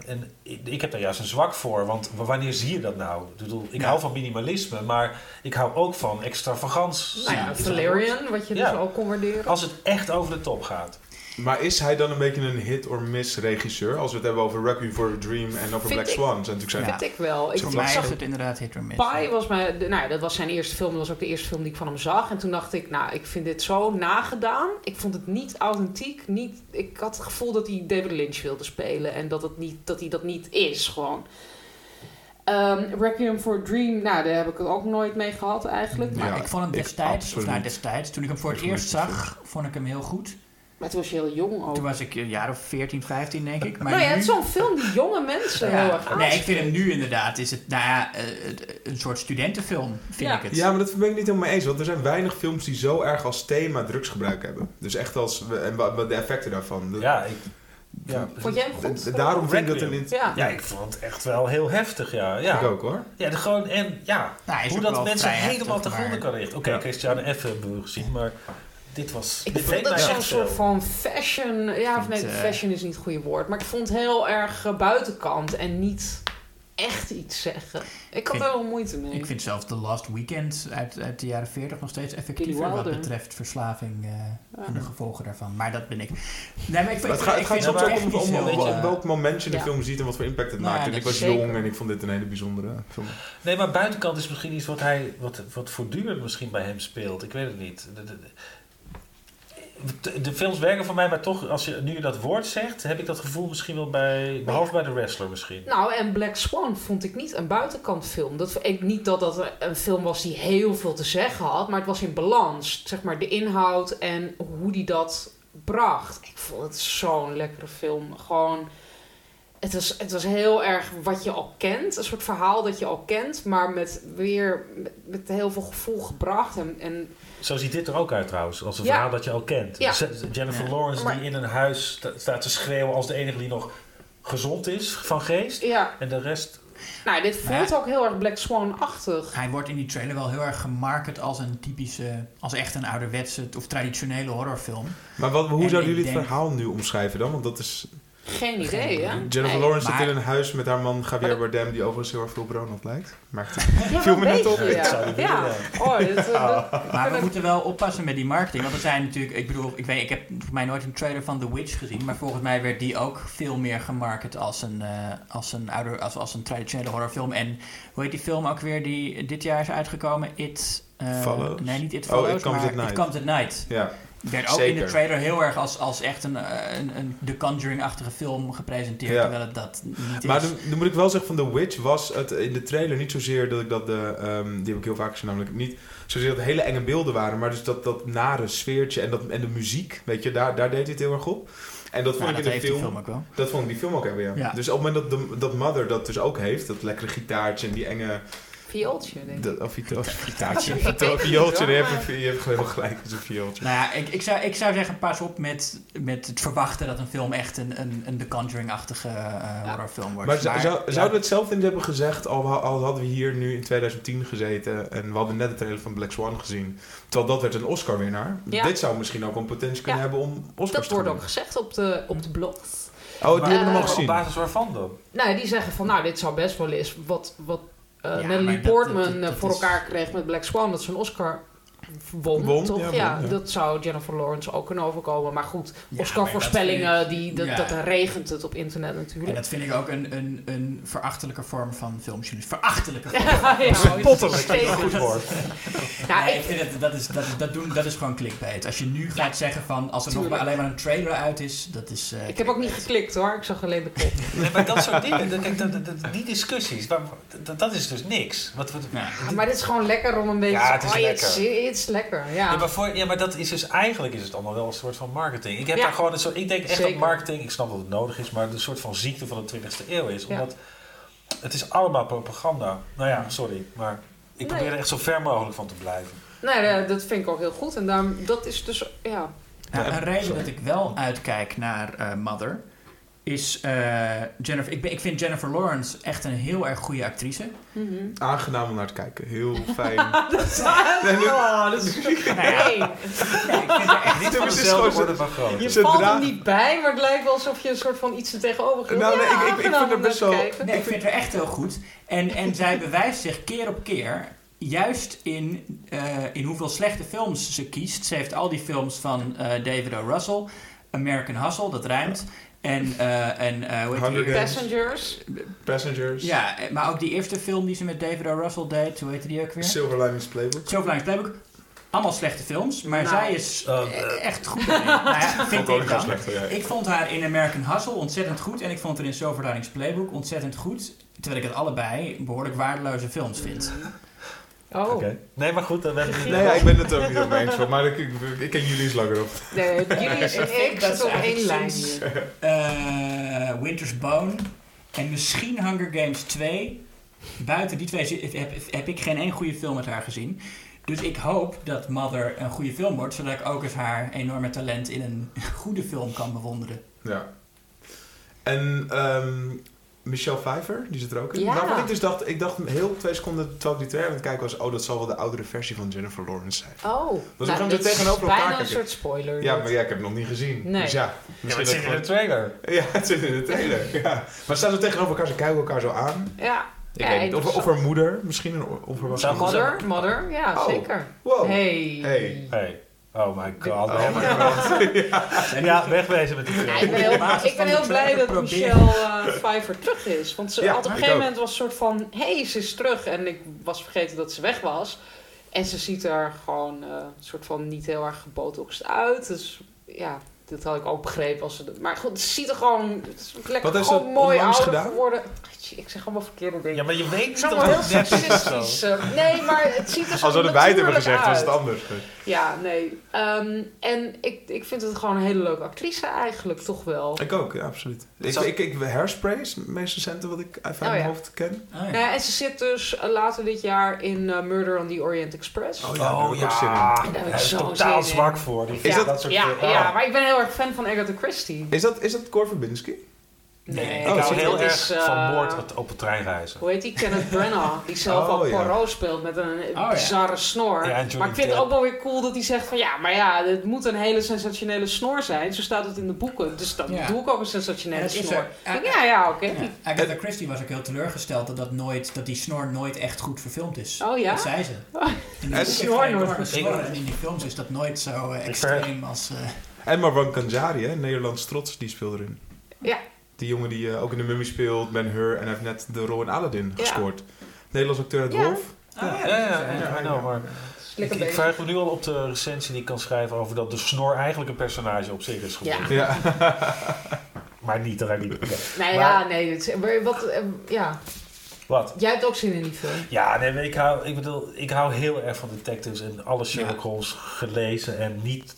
En ik, ik heb daar juist een zwak voor. Want wanneer zie je dat nou? Ik, bedoel, ik Ja. hou van minimalisme. Maar ik hou ook van extravagans. Nou ja? Valerian, wat je Ja. dus ook kon waarderen. Als het echt over de top gaat. Maar is hij dan een beetje een hit-or-miss regisseur? Als we het hebben over Requiem for a Dream en over Vind Black ik. Swan. Zijn natuurlijk zijn... Vind ik wel. Ik, Voor mij zag is het inderdaad hit or miss. Pie was mijn, nou ja, dat was zijn eerste film. Dat was ook de eerste film die ik van hem zag. En toen dacht ik, nou, ik vind dit zo nagedaan. Ik vond het niet authentiek. Niet, ik had het gevoel dat hij David Lynch wilde spelen. En dat, het niet, dat hij dat niet is, gewoon. Ehm, Requiem for a Dream, nou, daar heb ik het ook nooit mee gehad eigenlijk. Maar Ja, ik vond hem ik destijds, of nou destijds, toen ik hem voor het eerst zag, vond ik hem heel goed. Maar toen was je heel jong ook. Toen was ik een jaar of 14, 15 denk ik. Maar nou ja, nu, het is zo'n film die jonge mensen Ja. heel erg Nee, ik vind hem nu inderdaad, is het, nou ja, eh, een soort studentenfilm, vind Ja. ik het. Ja, maar dat ben ik niet helemaal mee eens. Want er zijn weinig films die zo erg als thema drugsgebruik hebben. Dus echt als... En wat de effecten daarvan. Ja, ik... Ja, Vond jij hem goed? Daarom vind ik dat een... Ja. ja, ik vond het echt wel heel heftig, ja. ja. Ik ook hoor. Ja, de gewoon, en ja, Nou, hoe dat mensen helemaal te gronden maar- kan richten. Oké, Ja. Christiane F. hebben we gezien, maar dit was... Ik dit vond het zo'n soort van fashion. Ja, of nee, eh, fashion is niet het goede woord. Maar ik vond het heel erg eh, buitenkant en niet echt iets zeggen. Ik had er wel moeite mee. Ik vind zelfs The Last Weekend uit, uit de jaren 40 nog steeds effectiever wat betreft verslaving eh, Ja. en de gevolgen daarvan. Maar dat ben ik. Nee, maar ik, vind- Het gaat, het ik gaat vind soms het ook om, om, heel, weet je, eh, welk moment je de Ja. film ziet en wat voor impact het Nou maakt. En ik was zeker. jong en ik vond dit een hele bijzondere film. Nee, maar buitenkant is misschien iets wat hij, wat, wat voortdurend misschien bij hem speelt. Ik weet het niet. De, de, de, de films werken voor mij, maar toch, als je nu dat woord zegt, heb ik dat gevoel misschien wel bij, behalve bij de wrestler misschien. Nou, en Black Swan vond ik niet een buitenkant film. Dat, ik, niet dat dat een film was die heel veel te zeggen had, maar het was in balans. Zeg maar de inhoud en hoe die dat bracht. Ik vond het zo'n lekkere film. Gewoon, het was, het was heel erg wat je al kent. Een soort verhaal dat je al kent, maar met weer met, met heel veel gevoel gebracht. En, en Zo ziet dit er ook uit trouwens, als een Ja. verhaal dat je al kent. Ja. Jennifer Ja. Lawrence Maar- die in een huis sta- staat te schreeuwen als de enige die nog gezond is van geest. ja, En de rest Nou, dit voelt Ja. ook heel erg Black Swan-achtig. Hij wordt in die trailer wel heel erg gemarket als een typische, als echt een ouderwetse of traditionele horrorfilm. Maar wat, hoe En zouden jullie het denk- verhaal nu omschrijven dan? Want dat is... Geen idee, hè? Jennifer Nee. Lawrence maar- zit in een huis met haar man Javier Bardem... die overigens heel erg veel op Ronald lijkt. Merkte Ja, Viel me net op. beetje, Ik zou Ja. niet ja. Oh, dit, Maar we moeten wel oppassen met die marketing. Want er zijn natuurlijk, ik bedoel, ik, weet, ik heb volgens mij nooit een trailer van The Witch gezien. Maar volgens mij werd die ook veel meer gemarket als een, eh, als een, ouder, als, als een traditionele horrorfilm. En hoe heet die film ook weer die dit jaar is uitgekomen? It eh, Follows? Nee, niet It Oh, Follows, It Comes maar at Night. It Comes at Night. Ja. Werd ook in de trailer heel erg als, als echt een, eh, een, een The Conjuring-achtige film gepresenteerd. Ja. Terwijl het dat niet Maar is. dan, dan moet ik wel zeggen van The Witch was het in de trailer niet zozeer dat ik dat de... ehm, die heb ik heel vaak gezien namelijk. Niet zozeer dat het hele enge beelden waren. Maar dus dat, dat nare sfeertje en, dat, en de muziek. Weet je, daar, daar deed hij het heel erg op. En dat vond ik dat in de film... die film ook wel. Dat vond ik die film ook hebben, ja. Ja. Dus op het moment dat, de, dat Mother dat dus ook heeft, dat lekkere gitaartje en die enge... Viooltje, denk ik. Dat, of het viooltje, je hebt, een- je hebt gewoon helemaal gelijk, het is een viooltje. Nou ja, ik, ik, zou, ik zou zeggen, pas op met, met het verwachten dat een film echt een, een, een The Conjuring-achtige eh, horrorfilm wordt. Maar, zou- zou- ja, zouden we hetzelfde niet hebben gezegd al, al hadden we hier nu in 2010 gezeten en we hadden net de trailer van Black Swan gezien. Terwijl dat werd een Oscar-winnaar. Ja. Dit zou misschien ook een potentie kunnen Ja. hebben om Oscars Dat te wordt ook gezegd op de, op de blogs. Oh, die Maar, hebben we eh, nog gezien. Op basis waarvan dan? Nou, die zeggen van, nou, dit zou best wel eens wat, wat eh, Ja, Natalie Portman dat- dat- eh, dat voor is- elkaar kreeg met Black Swan, dat ze een Oscar won, Won, toch? ja, Ja, won, ja. dat zou Jennifer Lawrence ook kunnen overkomen. Maar goed, Oscar-voorspellingen, die, dat, ja. dat regent het op internet En natuurlijk. dat vind ik ook een, een, een verachtelijke vorm van filmjournalistiek. Verachtelijke vorm. Ja, Spottelijk, dat is een goed woord. Ja, Nee, ik- ik vind het, dat, is, dat, is- dat, doen, dat is gewoon clickbait. Als je nu gaat zeggen van, als er nog maar alleen maar een trailer uit is, dat is... eh, Ik heb ook niet geklikt hoor, ik zag alleen de kop. Nee, maar dat soort dingen, dat- die discussies, dat, dat is dus niks. Wat, wat, Ja. Ja, maar dit is gewoon lekker om een beetje... Ja, het is oh, lekker. Is, lekker, ja. Ja, maar, voor, ja, maar dat is dus eigenlijk is het allemaal wel een soort van marketing. Ik heb Ja. daar gewoon een soort, ik denk echt Zeker. dat marketing, ik snap dat het nodig is, maar een soort van ziekte van de 20e eeuw is. Ja. Omdat het is allemaal propaganda. Nou ja, sorry, maar ik probeer Nee. er echt zo ver mogelijk van te blijven. Nee, dat vind ik ook heel goed. En daarom, dat is dus, ja... Nou, Ja, een reden sorry. dat ik wel uitkijk naar eh, Mother is eh, Jennifer. Ik, ben, ik vind Jennifer Lawrence echt een heel erg goede actrice. Mhm. Aangenaam om naar te kijken. Heel fijn. dat is... Nee, nu- Oh, dat is... Nee. Nee, ik vind haar echt Niet van dezelfde van groot. Je Ze valt draagt- er niet bij, maar het lijkt wel alsof je een soort van iets er tegenover gaat. Nou, nee, Ja, ik- ik- ik vind het best wel-. Nee, ik vind haar echt heel goed. En, en zij bewijst zich keer op keer, juist in, eh, in hoeveel slechte films ze kiest. Ze heeft al die films van eh, David O. Russell, American Hustle, dat rijmt. En, eh, en eh, hoe heet die? Passengers. Passengers. Ja, maar ook die eerste film die ze met David O. Russell deed, hoe heette die ook weer? Silver Linings Playbook. Silver Linings Playbook. Allemaal slechte films, maar Nou. zij is Oh, echt goed erin. nou ja, vind ik dan. ja. Ik vond haar in American Hustle ontzettend goed en ik vond haar in Silver Linings Playbook ontzettend goed. Terwijl ik het allebei behoorlijk waardeloze films vind. Oh. Oké. Nee, maar goed, dan ben ik Nee, ja, ik ben het er ook niet mee eens van, maar ik, ik, ik ken jullie eens langer op. Nee, jullie is en ik Dat is op één lijn. Eh, Winter's Bone en misschien Hunger Games 2. Buiten die twee heb, heb ik geen één goede film met haar gezien. Dus ik hoop dat Mother een goede film wordt, zodat ik ook eens haar enorme talent in een goede film kan bewonderen. Ja. En ehm, Michelle Pfeiffer, die zit er ook in. Ja. Waarvan ik dus dacht, ik dacht heel twee seconden terwijl ik die trailer aan het kijken was, oh, dat zal wel de oudere versie van Jennifer Lawrence zijn. Oh. nou, gaan dit er tegenover is elkaar bijna een kijken. soort spoiler. Ja, dit. maar ja, ik heb het nog niet gezien. Nee. Dus ja, Ja, het dat zit in de trailer. Ja, het zit in de trailer. ja. Maar staan ze tegenover elkaar, ze kijken elkaar zo aan. Ja. Ik Ja, weet niet. Of, of haar moeder, misschien een onverwachte Zou moeder. Mother, mother, ja, Oh. zeker. Wow. Hey. Hey. Hey. Oh my god. Oh my god. Ja, wegwezen met die Ja, film. ik ben heel, ik ben blij dat. Michelle eh, Pfeiffer terug is. Want ze Ja, had op een gegeven ook. moment was een soort van... Hé, hey, ze is terug. En ik was vergeten dat ze weg was. En ze ziet er gewoon eh, een soort van niet heel erg gebotoxed uit. Dus ja, dat had ik ook begrepen. Als ze, maar goed, ze ziet er gewoon het is lekker Wat gewoon mooi onlangs ouder gedaan? geworden. Ik zeg allemaal verkeerde dingen. Ja, maar je weet Het niet allemaal heel seksistisch. eh, Nee, maar het ziet er zo Als we erbij het hebben gezegd, was uit. het anders. Ja, nee. Ehm, en ik, ik vind het gewoon een hele leuke actrice eigenlijk, toch wel. Ik ook, ja, absoluut. Ik, ik, ik, Hairspray is het meest recente wat ik uit Oh, mijn ja. hoofd ken. Oh, ja. Nou ja, en ze zit dus eh, later dit jaar in eh, Murder on the Orient Express. Oh ja, Oh ja, Daar heb ik zo totaal zin in. zwak voor. Die Is ja, dat- soort ja, ja, Oh. maar ik ben heel erg fan van Agatha Christie. Is dat, is dat Cor Verbinski? Nee, ik Oh, hou zie je, heel erg is, eh, van moord op- op het treinreizen. Hoe heet die? Kenneth Branagh. Die zelf Oh, ook ja. Poirot speelt met een ja. bizarre snor. Ja, Johnny maar ik vind het ook wel weer cool dat hij zegt van... Ja, maar ja, het moet een hele sensationele snor zijn. Zo staat het in de boeken. Dus dan Ja. doe ik ook een sensationele snor. er. Ik Ja, ja, oké. Ja. Agatha Christie was ook heel teleurgesteld dat, dat, nooit, dat die snor nooit echt goed verfilmd is. Oh ja? Dat zei ze. Oh. In die snor nooit snor. En in die films is dat nooit zo eh, extreem als... eh, En Marwan Kanjari, hè, Nederlands trots, die speelt erin. Ja. Die jongen die eh, ook in de Mummy speelt, Ben Hur, en hij heeft net de rol in Aladdin Ja. gescoord. Nederlands acteur uit Ja. Wolf. ah, Ja, ja, ja, ja, maar ik, vraag me nu al op de recensie die ik kan schrijven over dat de snor eigenlijk een personage op zich is geworden. Ja. Ja. Maar niet, daar heb ik niet. Nee, Maar- ja, nee. Het, is- maar wat, eh, ja. Wat? Jij hebt ook zin in die film. Ja, nee, maar ik hou, ik bedoel, ik hou heel erg van detectives en alle Sherlock Ja. Holmes gelezen en niet...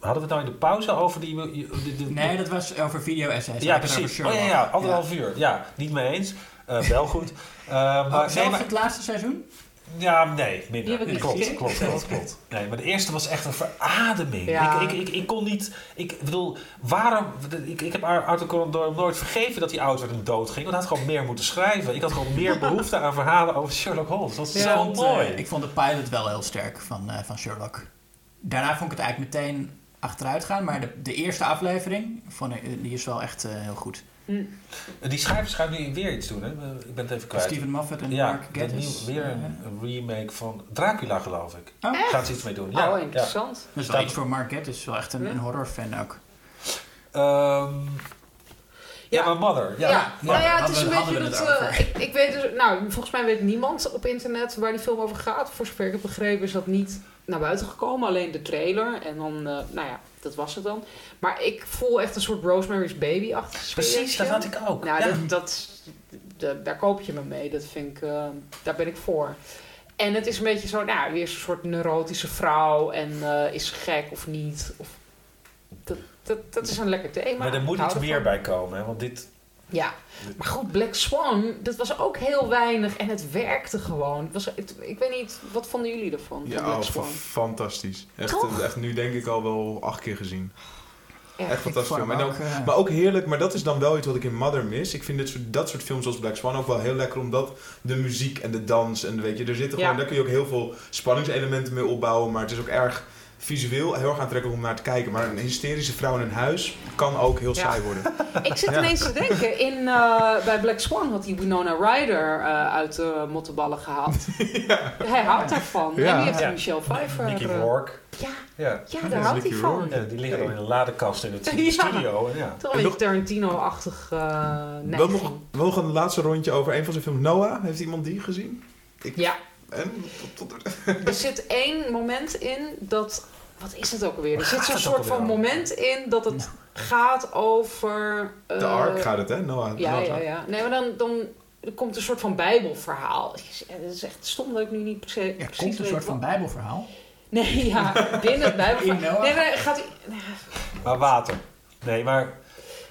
Hadden we het nou in de pauze over die... die- die- die- Nee, dat was over video-essays. ja, precies. over Oh ja, ja, anderhalf uur. Ja, niet mee eens. Eh, wel goed. Eh, maar, Oh, nee, zelfs maar- het laatste seizoen? Ja, nee, Die minder. heb ik niet klopt, klopt, klopt, klopt. Nee, maar de eerste was echt een verademing. Ja. Ik, ik, ik, ik kon niet... Ik bedoel, waarom... Ik, ik heb Arthur Conan Doyle nooit vergeven dat hij oud werd en dood ging. Want hij had gewoon meer moeten schrijven. Ik had gewoon meer behoefte aan verhalen over Sherlock Holmes. Dat is Ja. zo eh, mooi. ik vond de pilot wel heel sterk van, eh, van Sherlock. Daarna vond ik het eigenlijk meteen achteruit gaan. Maar de, de eerste aflevering, vond ik, die is wel echt eh, heel goed. Die schrijvers gaan nu weer iets doen, hè? Ik ben het even kwijt. Steven Moffat en ja, Mark Gatiss. nieuw- weer een, remake van Dracula, geloof ik. Oh. Daar gaan ze iets mee doen. Ja, oh, ja. interessant. dat is wel Staat- iets voor Mark Gatiss. wel echt een, Ja. een horrorfan ook. Ehm, ja, Ja. maar Mother. Ja, Ja, nou ja, het hadden is een beetje dat... het eh, ik, ik weet dus... Nou, volgens mij weet niemand op internet waar die film over gaat. Voor zover ik heb begrepen is dat niet naar buiten gekomen. Alleen de trailer. En dan, eh, nou ja, dat was het dan. Maar ik voel echt een soort Rosemary's Baby-achtig Precies, sfeertje. dat had ik ook. Nou, Ja. dat, dat, da- daar koop je me mee. Dat vind ik, eh, daar ben ik voor. En het is een beetje zo, nou, weer zo'n soort neurotische vrouw en eh, is gek of niet. Of, dat, dat, dat is een lekker thema. Maar er moet iets meer bij komen, hè? want dit... Ja, maar goed, Black Swan, dat was ook heel weinig en het werkte gewoon. Het was, het- ik weet niet, wat vonden jullie ervan? van Ja, Black oh, Swan? fa- fantastisch. Echt, eh, echt nu denk ik al wel acht keer gezien. Echt fantastisch film. Ook, ook, eh, maar ook heerlijk, maar dat is dan wel iets wat ik in Mother mis. Ik vind dit soort, dat soort films zoals Black Swan ook wel heel lekker, omdat de muziek en de dans en weet je, er zitten Ja. gewoon, daar kun je ook heel veel spanningselementen mee opbouwen, maar het is ook erg visueel heel erg aantrekkelijk om naar te kijken. Maar een hysterische vrouw in een huis kan ook heel Ja. saai worden. Ik zit Ja. ineens te denken, in, eh, bij Black Swan had hij Winona Ryder eh, uit de mottenballen gehaald. Hij houdt daarvan. Ja. En die heeft Ja. Michelle Pfeiffer. Nicky eh, Rourke. Ja, Ja. daar houdt hij van. Ja, die liggen dan in een ladekast in het Ja. studio. En ja. Toch een beetje Tarantino-achtig eh nog, wel nog een laatste rondje over een van zijn films. Noah, heeft iemand die gezien? Ik, Ja, En? Tot, tot, er zit één moment in dat... Wat is het ook alweer? Er zit zo'n soort van moment in dat het gaat over... eh, de Ark gaat het, hè? Noah. Ja, ja, ja. Nee, maar dan, dan er komt een soort van bijbelverhaal. Het is echt stom dat ik nu niet per se ja, precies komt een soort van bijbelverhaal. Nee, ja, binnen het bijbelverhaal. In Noah? Nee, maar gaat hij... Maar water. Nee, maar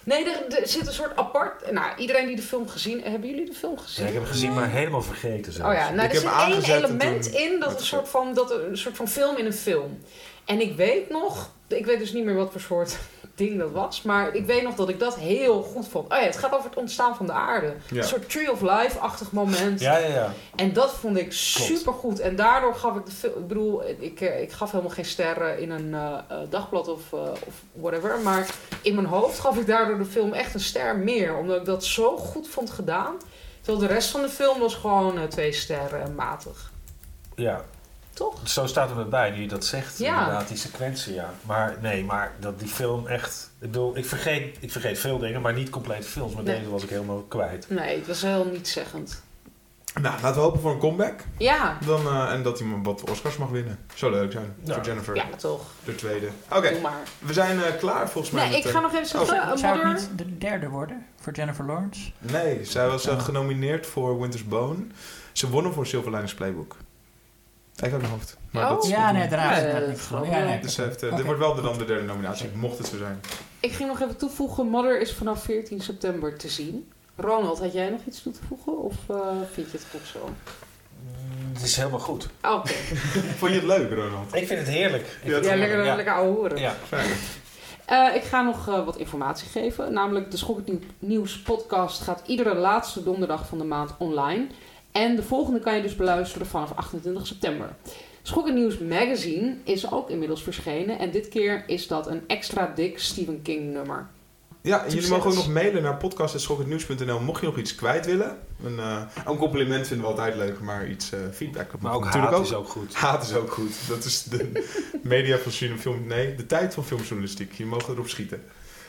Nee, er, er zit een soort apart... Nou, iedereen die de film gezien... Hebben jullie de film gezien? ja, ik heb hem gezien, maar helemaal vergeten zelfs. Oh ja, nou, Ik er heb zit één element toen- in dat een soort van, dat een soort van film in een film. En ik weet nog, ik weet dus niet meer wat voor soort ding dat was, maar ik weet nog dat ik dat heel goed vond. Oh ja, het gaat over het ontstaan van de aarde. Ja. Een soort Tree of Life-achtig moment. Ja, ja, ja. En dat vond ik super goed. En daardoor gaf ik de film. Ik bedoel, ik, eh, ik gaf helemaal geen sterren in een eh, eh, dagblad of, of whatever. Maar in mijn hoofd gaf ik daardoor de film echt een ster meer. Omdat ik dat zo goed vond gedaan. Terwijl de rest van de film was gewoon twee sterren en matig. ja. Toch? Zo staat er met bij, nu je dat zegt. Ja. Inderdaad, die sequentie, ja. Maar nee, maar dat die film echt... Ik bedoel, ik vergeet, ik vergeet veel dingen, maar niet complete films. Maar Nee. deze was ik helemaal kwijt. Nee, het was heel nietszeggend. Nou, laten we hopen voor een comeback. Ja, Dan, eh, en dat hij wat Oscars mag winnen. Zou leuk zijn. Ja. Voor Jennifer. ja toch. De tweede. Oké, we zijn eh, klaar volgens mij. Nee, met, ik ga nog even zeggen. Oh, eh, Zou het niet de derde worden voor Jennifer Lawrence? Nee, zij was Oh. genomineerd voor Winter's Bone. Ze wonnen voor Silver Linings Playbook. Even uit mijn hoofd. Maar Oh. dat is Ja, nee, daarna Ja, is het Ja, nee, Dus ik- heeft, eh, dit wordt wel de, dan de derde nominatie, mocht het zo zijn. Ik ging nog even toevoegen. Mother is vanaf 14 september te zien. Ronald, had jij nog iets toe te voegen? Of eh, vind je het goed zo? Mm, Het is helemaal goed. Oké. Vond je het leuk, Ronald? Ik vind het heerlijk. Ik Ja, het lekker, ja. lekker ouwe horen. Ja. Eh, ik ga nog wat informatie geven. Namelijk de Schokkend Nieuw- Nieuws podcast gaat iedere laatste donderdag van de maand online. En de volgende kan je dus beluisteren vanaf 28 september. Schokkend Nieuws magazine is ook inmiddels verschenen. En dit keer is dat een extra dik Stephen King nummer. Ja, en jullie mogen ook nog mailen naar podcast.schokkendnieuws.nl mocht je nog iets kwijt willen. Een, eh, een compliment vinden we altijd leuk, maar iets eh, feedback. dat Maar ook natuurlijk haat is ook goed. Haat is ook goed. Dat is de media van film, film, nee, de tijd van filmjournalistiek. Je mag erop schieten.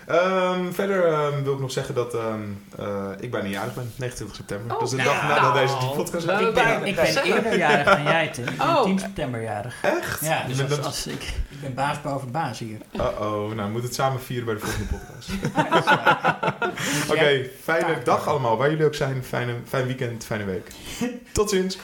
Ehm, verder ehm, wil ik nog zeggen dat ehm, eh, ik bijna jarig ben, 29 september. Oh, dat is de nou, dag nadat deze podcast leuk. Ik ben, ik ben eerder jarig dan jij, Tim. Ik ben Oh. 10 september jarig. Echt? Ja, dus als, bent dat- als ik, ik ben baas boven baas hier. Uh-oh, nou moet het samen vieren bij de volgende podcast. Oké, fijne dag allemaal. Waar jullie ook zijn, fijne, fijn weekend, fijne week. Tot ziens.